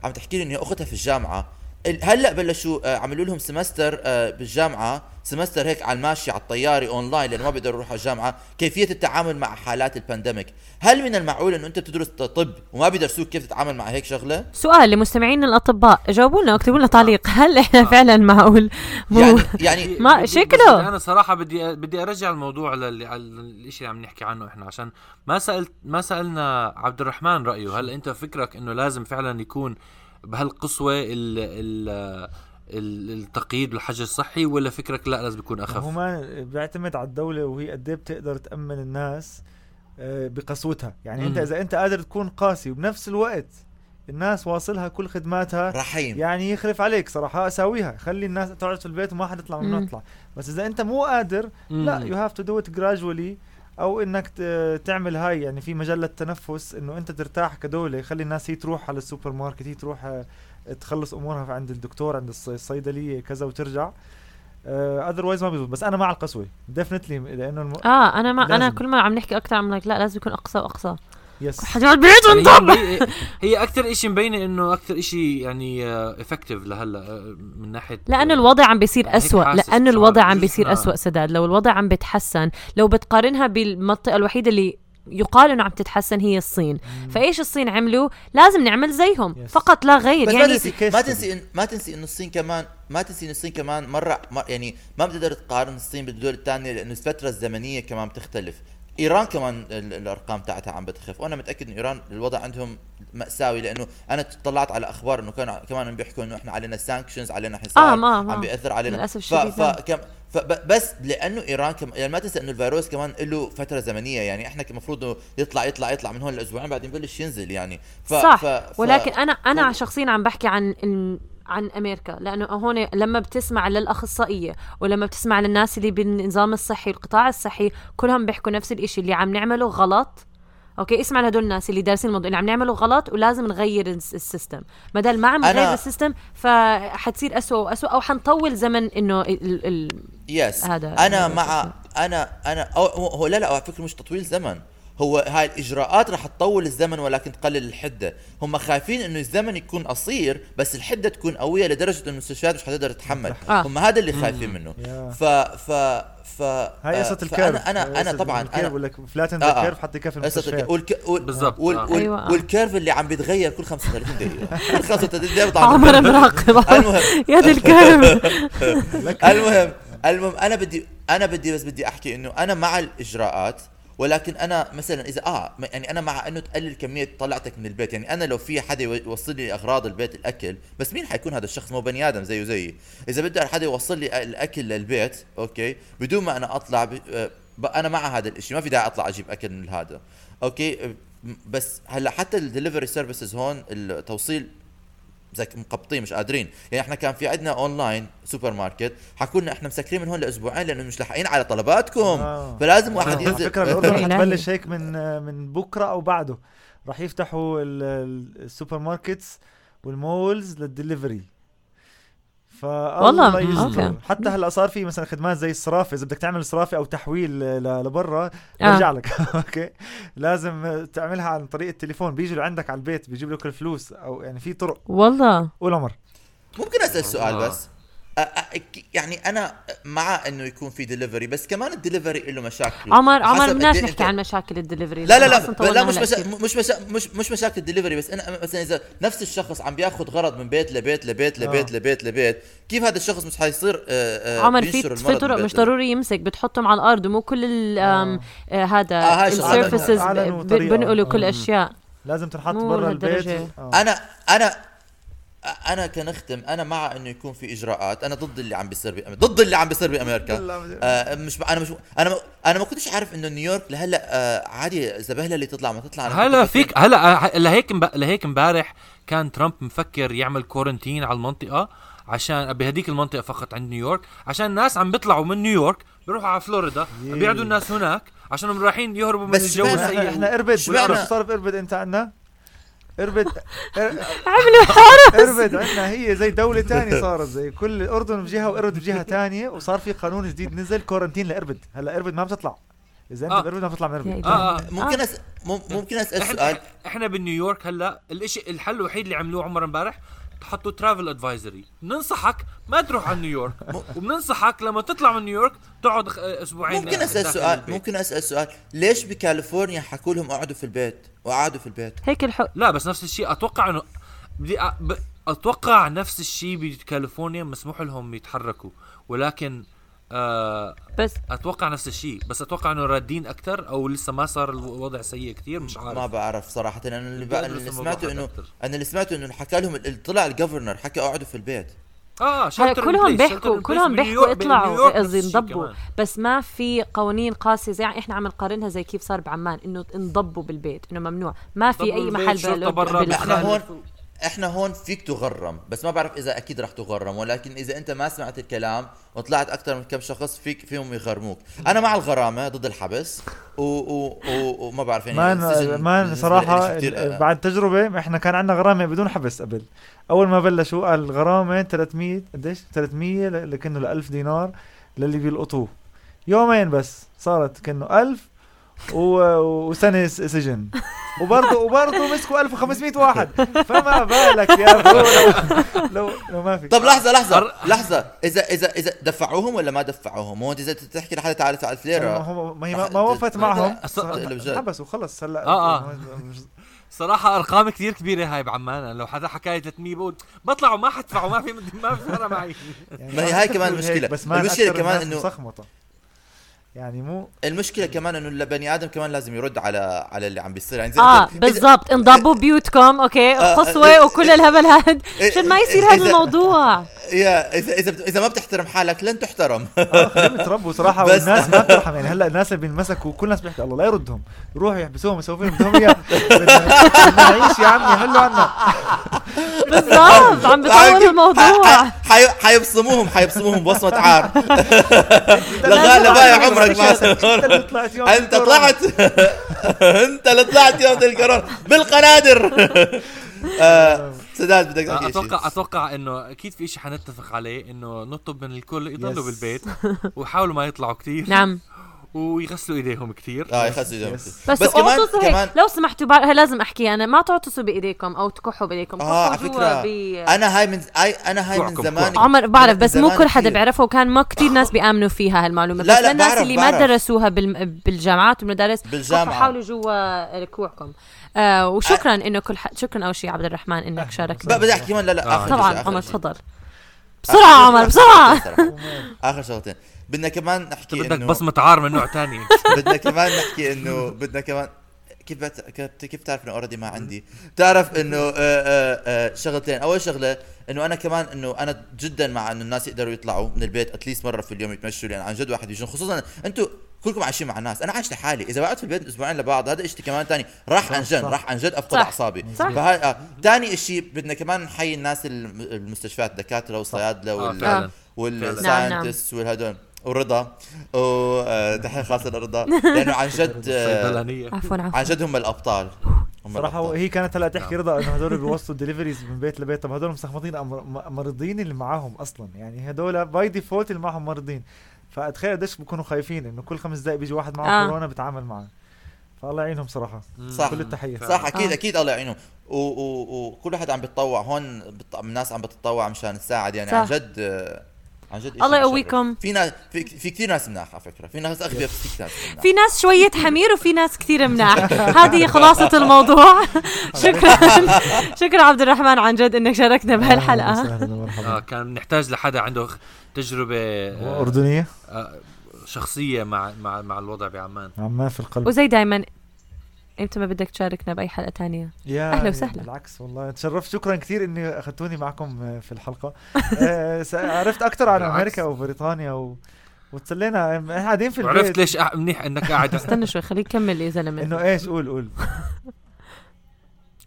عم تحكي لي إن أختها في الجامعة. ال- هلا بلشوا آه، عملوا لهم semester آه، بالجامعة. semester هيك على الماشي على الطيارة أونلاين لأنه ما بيقدروا يروحوا على الجامعة. كيفية التعامل مع حالات ال pandemic هل من المعقول إنه أنت بتدرس طب وما بيدرسوك كيف تتعامل مع هيك شغلة؟ سؤال لمستمعينا الأطباء. جاوبوا لنا اكتبوا لنا تعليق. هل إحنا فعلا معقول؟ مو يعني يعني ما شكله. أنا صراحة بدي بدي أرجع الموضوع الشيء اللي عم نحكي عنه إحنا عشان ما سالت ما سألنا عبد الرحمن رأيه. هل أنت فكرك إنه لازم فعلا يكون بهالقسوه ال ال ال- التقييد والحجر الصحي ولا فكرك لا لازم يكون هو اخف ما بيعتمد على الدولة وهي قد إيه بتقدر تأمن الناس آه، بقسوتها يعني أنت. إذا أنت قادر تكون قاسي وبنفس الوقت الناس واصلها كل خدماتها رحيم يعني يخلف عليك صراحة أساويها خلي الناس تقعد في البيت وما حد يطلع ممنوع مم. تطلع بس إذا أنت مو قادر لا. you have to do it gradually أو إنك ت- تعمل هاي يعني في مجلة تنفس إنه أنت ترتاح كدولة خلي الناس هي تروح على السوبر ماركت هي تروح آه، تخلص أمورها عند الدكتور عند الص- الصيدلية كذا وترجع. otherwise ما بيزبط بس أنا مع القسوة definitely لأنه الم... آه أنا ما أنا لازم. كل ما عم نحكي أكثر عم لك لا لازم يكون أقصى وأقصى. yes حاجة البيت يعني هي. هي أكثر شيء مبينة إنه أكثر شيء يعني effective لهلأ آه، من ناحية لأنه الوضع عم بيصير أسوأ. حاسس لأنه الوضع عم بجوز بيصير أسوأ سداد. لو الوضع عم بيتحسن لو بتقارنها بالمنطقة الوحيدة اللي يقال إنه عم تتحسن هي الصين. فإيش الصين عملوا؟ لازم نعمل زيهم. Yes. فقط لا غير. بس ما يعني تنسي ما. تنسي إن ما تنسي إنه الصين كمان ما تنسي إنه الصين كمان مره مر يعني ما بتقدر تقارن الصين بالدول الثانية لأنه الفترة الزمنية كمان بتختلف. إيران كمان ال- الأرقام تاعتها عم بتخف وأنا متأكد انه إيران الوضع عندهم مأساوي لأنه أنا طلعت على أخبار إنه كانوا كمان عم بيحكوا إنه إحنا علينا سانكشنز علينا حصار آه، ما- ما. عم بيأثر علينا للأسف ف الشديد، نعم. فكم فب- بس لأنه إيران كم يعني ما تنسى إنه الفيروس كمان له فترة زمنية يعني إحنا المفروض إنه يطلع يطلع يطلع من هون لأسبوعين بعدين ببلش ينزل يعني ف صح ف ف ولكن أنا أنا شخصيا عم بحكي عن عن أمريكا لأنه هون لما بتسمع للأخصائية ولما بتسمع للناس اللي بالنظام الصحي والقطاع الصحي كلهم بيحكوا نفس الشيء اللي عم نعمله غلط okay؟ اسمع لهدول الناس اللي دارسين الموضوع اللي عم نعمله غلط ولازم نغير ال s- ال system. بدل ما عم أنا- نغير ال system فحتصير أسوأ وأسوأ أو حنطول زمن إنه ال ال yes هذا أنا مع أنا أنا أو هو لا لا على فكرة مش تطويل زمن. هو هاي الإجراءات رح تطول الزمن ولكن تقلل الحدة. هم خايفين إنه الزمن يكون قصير بس الحدة تكون قوية لدرجة إنه المستشفيات مش حتقدر تتحمل. آه. هم هذا اللي خايفين منه. ف ف ف هاي آه، فأنا- الكيرف. أنا أنا قصة طبعا الكيرف أنا بقول لك فلاتن آه، ذا آه. كيرف حتى كيف المستشفيات. الك- والك... وال... بالضبط، وال... آه. وال... أيوة، آه. والكيرف اللي عم بيتغير كل 35 دقيقة. كل 35 دقيقة عمر مراقب المهم. يا دي الكلب المهم المهم أنا بدي أنا بدي بس بدي أحكي إنه أنا مع الإجراءات ولكن أنا مثلا اذا آه يعني أنا مع إنه تقلل كمية طلعتك من البيت. يعني أنا لو في حدا يو- يوصل لي أغراض البيت الأكل بس مين حيكون هذا الشخص؟ مو بني آدم زيه زيي. إذا بده حدا يوصل لي الأكل للبيت okay بدون ما أنا أطلع. أنا مع هذا الإشي. ما في داعي أطلع أجيب أكل من هذا. okay بس هلأ حتى ال delivery services هون التوصيل مقبطين مش قادرين يعني إحنا كان في عندنا online supermarket حكوا لنا إحنا مسكرين من هون لأسبوعين لأنه مش لاحقين على طلباتكم آه. فلازم واحد على ينزل فكرة بالاردن إلهي. حتبلش هيك من من بكرة أو بعده راح يفتحوا ال- ال- ال supermarkets وال malls لل delivery والله؟ يستر. okay. حتى هلأ صار في مثلا خدمات زي الصرافة إذا بدك تعمل صرافة أو تحويل ل- لبرا آه. برجع لك okay لازم تعملها عن طريق التليفون بيجوا لعندك على البيت بيجيب لك الفلوس أو يعني في طرق والله قول عمر ممكن أسأل سؤال آه. بس يعني أنا مع إنه يكون في دليفري بس كمان الدليفري له مشاكل عمر عمر بدناش إيه نحكي عن مشاكل الدليفري لا لا لا, لا مش مشا... مش مشا... مش مش مشاكل الدليفري بس أنا مثلا إذا نفس الشخص عم بياخذ غرض من بيت لبيت لبيت لبيت آه. لبيت لبيت كيف هذا الشخص مش حيصير آه، آه، عمر في في طرق مش لبيت؟ ضروري يمسك بتحطهم على الأرض ومو كل ال آه هذا آه،. السيرفيسز. بنقلوا كل. أشياء لازم تنحط برا البيت. أنا أنا أنا كنختم أنا مع إنه يكون في إجراءات أنا ضد اللي عم بيصير بأمريكا ضد اللي عم بيصير بأمريكا. آه مش أنا مش أنا م- أنا ما كنتش عارف إنه نيويورك لهلأ آه عادي زبهله اللي تطلع ما تطلع. هلا فيك هلا ه- لهيك مب- لهيك امبارح كان ترامب مفكر يعمل quarantine على المنطقة عشان بهديك المنطقة فقط عند نيويورك عشان الناس عم بيطلعوا من نيويورك بيروحوا على فلوريدا. بيقعدوا الناس هناك عشانهم رايحين يهربوا من الجو السيء. إحنا إربد شو صار باربد أنت عنا؟ اربد عملوا حرس إربد عندنا هي زي دولة تانية صارت زي كل الاردن بجهة وإربد بجهة تانية وصار في قانون جديد نزل quarantine لإربد هلأ إربد ما بتطلع إذا أنت آه. بإربد ما بتطلع من إربد. آه، آه. ممكن أس... مم- ممكن أسأل سؤال إحنا إحنا بنيويورك هلأ الاشي الحل الوحيد اللي عملوه عمر امبارح تحطوا travel advisory بننصحك ما تروح على نيويورك. وبننصحك لما تطلع من نيويورك تقعد أسبوعين ممكن أسأل سؤال البيت. ممكن أسأل سؤال ليش بكاليفورنيا حكوا لهم اقعدوا في البيت؟ وقعدوا في البيت. هيك الحق لا بس نفس الشيء أتوقع إنه بدي أ... ب... أتوقع نفس الشيء بكاليفورنيا مسموح لهم يتحركوا. ولكن آه بس أتوقع نفس الشيء بس أتوقع إنه رادين أكثر أو لسه ما صار الوضع سيء كثير مش عارف ما بعرف صراحة أنا اللي, بقى اللي سمعته إنه. أنا اللي سمعته إنه حكى لهم طلع الجفرنر حكى اقعدوا في البيت آه كلهم. بيحكوا كلهم بيحكوا اطلعوا قصدي انضبوا. بس ما في قوانين قاسية زي إحنا عم نقارنها زي كيف صار بعمان إنه انضبوا بالبيت إنه ممنوع ما في أي بالبيت، محل شرطة بال- برا بال- إحنا. هون إحنا هون فيك تغرم بس ما بعرف إذا أكيد رح تغرم ولكن إذا أنت ما سمعت الكلام وطلعت أكثر من كم شخص فيك فيهم يغرموك. أنا مع الغرامة ضد الحبس و و و وما بعرف يعني صراحة لإلي كتير- ال- بعد تجربة إحنا كان عندنا غرامة بدون حبس قبل. أول ما بلشوا قال الغرامة 300 قديش؟ 300 ل- لكنه ل 1000 دينار للي بيلقطوه. يومين بس صارت كأنه 1000 و- وسنة س- سجن. وبرضه وبرضه مسكوا 1500 واحد. فما بالك يا برو لو, لو, لو ما في. طب لحظة لحظة أر- لحظة. إذا إذا إذا دفعوهم ولا ما دفعوهم؟ هو إذا تحكي لحدا تعال ادفع 1000 ما هي ما, ما وفت معهم. أص- حبسوا خلص هلا آه، آه. صراحة أرقام كثير كبيرة هاي بعمان لو حدا حكى لي 300 بقول بطلعوا ما حدفعوا ما في ما في فرق معي. يعني ما هي هاي كمان هيك، مشكلة. بس ما المشكلة كمان إنه- يعني مو المشكلة كمان إنه البني آدم كمان لازم يرد على على اللي عم بيصير. يعني زي آه إذا- بالضبط. انضبوا بيوتكم okay؟ آه، قصوى وكل الهبل هاد. عشان ما يصير هذا الموضوع؟ يا إذا إذا بت- إذا ما بتحترم حالك لن تحترم. آه خليهم يتربوا صراحة بس- والناس ما بترحم. يعني هلأ الناس اللي بينمسكوا كل الناس بيحكي الله لا يردهم. يروحوا يحبسوهم يسووا فيهم بدهم اياه نعيش يا عمي حلوا عنا. بالضبط عم بيطول الموضوع. حيبصموهم حيبصموهم بوصمة عار. لغاية لباقي عمرك ما انت اللي طلعت يوم انت طلعت انت اللي طلعت يوم الكورونا بالقنادر. آه، سداد بدك تحكي شيء؟ أتوقع أتوقع إنه أكيد في شيء حنتفق عليه إنه نطلب من الكل يضلوا. بالبيت ويحاولوا ما يطلعوا كثير نعم. ويغسلوا إيديهم كثير آه يخسوا ايدهم Yes. بس, بس كمان كمان هيك لو سمحتوا بع- لازم أحكي أنا ما تعطسوا بإيديكم أو تكحوا بإيديكم آه على فكرة ب- أنا هاي من اي أنا هاي من زمان عمر بعرف بس مو كل حدا. بيعرفها وكان ما كتير ناس بيآمنوا فيها هالمعلومة لا، بس لا، للناس بعرف، اللي ما. درسوها. بالجامعات والمدارس بالجامعة. حاولوا جوا كوعكم آه وشكرا إنه كل ح... شكرا أول شيء عبد الرحمن إنك شاركت بقى بدي أحكي كمان لا لا آه. طبعا عمر. تفضل بسرعة عمر بسرعة آخر شغلتين بدنا كمان نحكي بدك بصمة عار من نوع تاني. بدنا كمان نحكي انه بدنا كمان كيف بت... كيف- كيف تعرف إنه already ما عندي؟ تعرف إنه آه، آه، آه، شغلتين. أول شغلة إنه أنا كمان إنه أنا جدا مع إنه الناس يقدروا يطلعوا من البيت at least مرة في اليوم يتمشوا لأن عن جد واحد يجون. خصوصا أنتم كلكم عايشين مع الناس. أنا عايش لحالي. إذا قعدت في البيت أسبوعين لبعض هذا إشي كمان تاني. راح عن جد. راح عن جد أفقد. أعصابي. صح. فهاي آه. تاني إشي بدنا كمان نحيي الناس الم- المستشفيات الدكاترة والصيادلة آه، وال... وال scientist والهدول. ورضا. وتحية خاصة لرضا لأنه عن جد آه، عفوا عفوا. عن جد هم الأبطال. هم صراحة الأبطال. هي كانت هلا تحكي نعم. رضا انه هدول بيوصلوا ال deliveries من بيت لبيت. طب هدول مسخمطين أمر- م- مريضين اللي معاهم أصلا. يعني هدول by default اللي معهم مريضين فأتخيل قديش بيكونوا خايفين إنه كل خمس دقائق بيجي واحد معه آه. كورونا بتعامل معه فالله يعينهم صراحة. صح. كل التحية. صح أكيد آه. أكيد الله يعينهم. و- و- وكل واحد عم بيتطوع هون بت- الناس عم بتتطوع مشان تساعد. يعني صح. عن جد آه، عن جد الله. يقويكم. في ناس في, في كثير ناس مناح على فكرة. في ناس أغبياء بس في ناس مناح. في ناس شوية حمير وفي ناس كثير مناح. هذه خلاصة الموضوع. شكرا. شكرا عبد الرحمن عن جد إنك شاركنا بهالحلقة. أهلاً وسهلاً آه ومرحبا كان نحتاج لحدا عنده تجربة آه، أردنية؟ آه، شخصية مع مع مع الوضع بعمان. عمان في القلب. وزي دايما إمتى ما بدك تشاركنا بأي حلقة تانية؟ يا أهلا يا وسهلا. بالعكس والله. تشرفت. شكرا كثير إني أخذتوني معكم آه، في الحلقة. آه، عرفت أكثر عن. أمريكا وبريطانيا و... وتسلينا. إحنا قاعدين في البيت. ليش أح- منيح إنك قاعد. استنى شوي خليك كمل يا زلمة. إنه إيش؟ قول قول.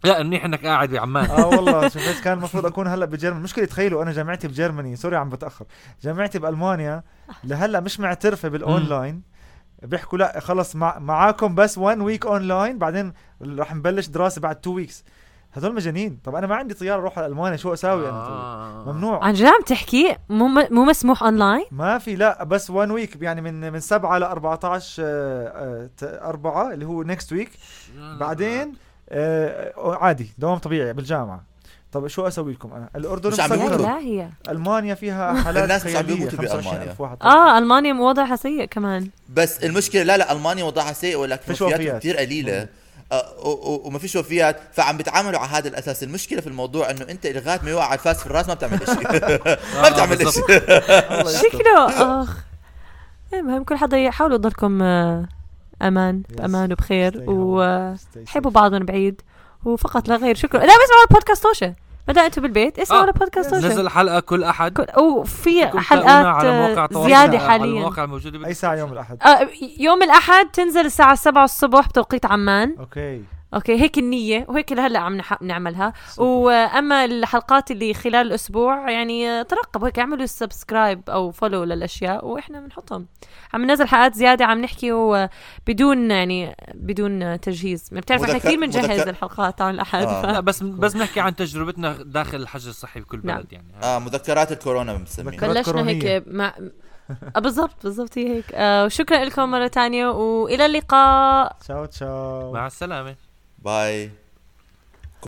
لا منيح إنك قاعد بعمان آه والله شوف إيش كان المفروض أكون هلأ بجرمني. مشكلة تخيلوا أنا جامعتي بجرمني. سوري عم بتأخر. جامعتي بألمانيا لهلأ مش معترفة بالأونلاين. بيحكوا لا خلص مع معاكم بس 1 week online بعدين رح نبلش دراسة بعد 2 weeks هذول مجانين. طب أنا ما عندي طيارة أروح على ألمانيا شو أساوي أنا؟ طيب؟ آه. ممنوع. عن جد عم تحكي؟ مو مو مسموح اونلاين ما في لا بس 1 week يعني من من 7 ل 14 4 اللي هو next week بعدين آه، عادي دوام طبيعي بالجامعة. طب شو أسوي لكم أنا الأردن مش عم. بيموتوا. هي ألمانيا فيها حالات الناس مش عم بيموتوا. 25,000 واحد آه ألمانيا وضعها سيء كمان بس المشكلة لا لا ألمانيا وضعها سيء ولكن وفياتهم وفيات. كثير قليلة آه، وما فيش وفيات فعم بيتعاملوا على هذا الأساس المشكلة في الموضوع إنه أنت لغايه ما يوقع الفاس في الراس ما بتعمل شيء ما بتعمل بالضبط. شيء. شكله آخ المهم كل حدا يحاولوا تضلكم آه، أمان. بأمان وبخير. وحبوا Stay safe. بعض من بعيد وفقط لا غير شكرا. لا اسمعوا البودكاست توشه بدأ أنتوا بالبيت اسمعوا آه. البودكاست توشه نزل حلقة كل أحد. كل- وفي حلقات على آه، زيادة على حاليا. المواقع الموجودة أي ساعة يوم الأحد؟ آه، يوم الأحد تنزل الساعة 7 الصبح بتوقيت عمان. okay. Okay هيك النية وهيك لهلأ عم نح- نعملها. وأما الحلقات اللي خلال الأسبوع يعني ترقبوا هيك اعملوا subscribe أو follow للأشياء وإحنا بنحطهم. عم ننزل حلقات زيادة عم نحكي بدون يعني بدون تجهيز. بتعرف إحنا كثير بنجهز الحلقات على الأحد. آه. ف... لا بس بس نحكي عن تجربتنا داخل الحجر الصحي بكل نعم. بلد يعني. آه مذكرات الكورونا بنسميها. مذكرات بلشنا. هيك مع آه بالضبط بالضبط هي هيك. آه وشكرا لكم مرة تانية وإلى اللقاء. تشاو تشاو مع السلامة. باي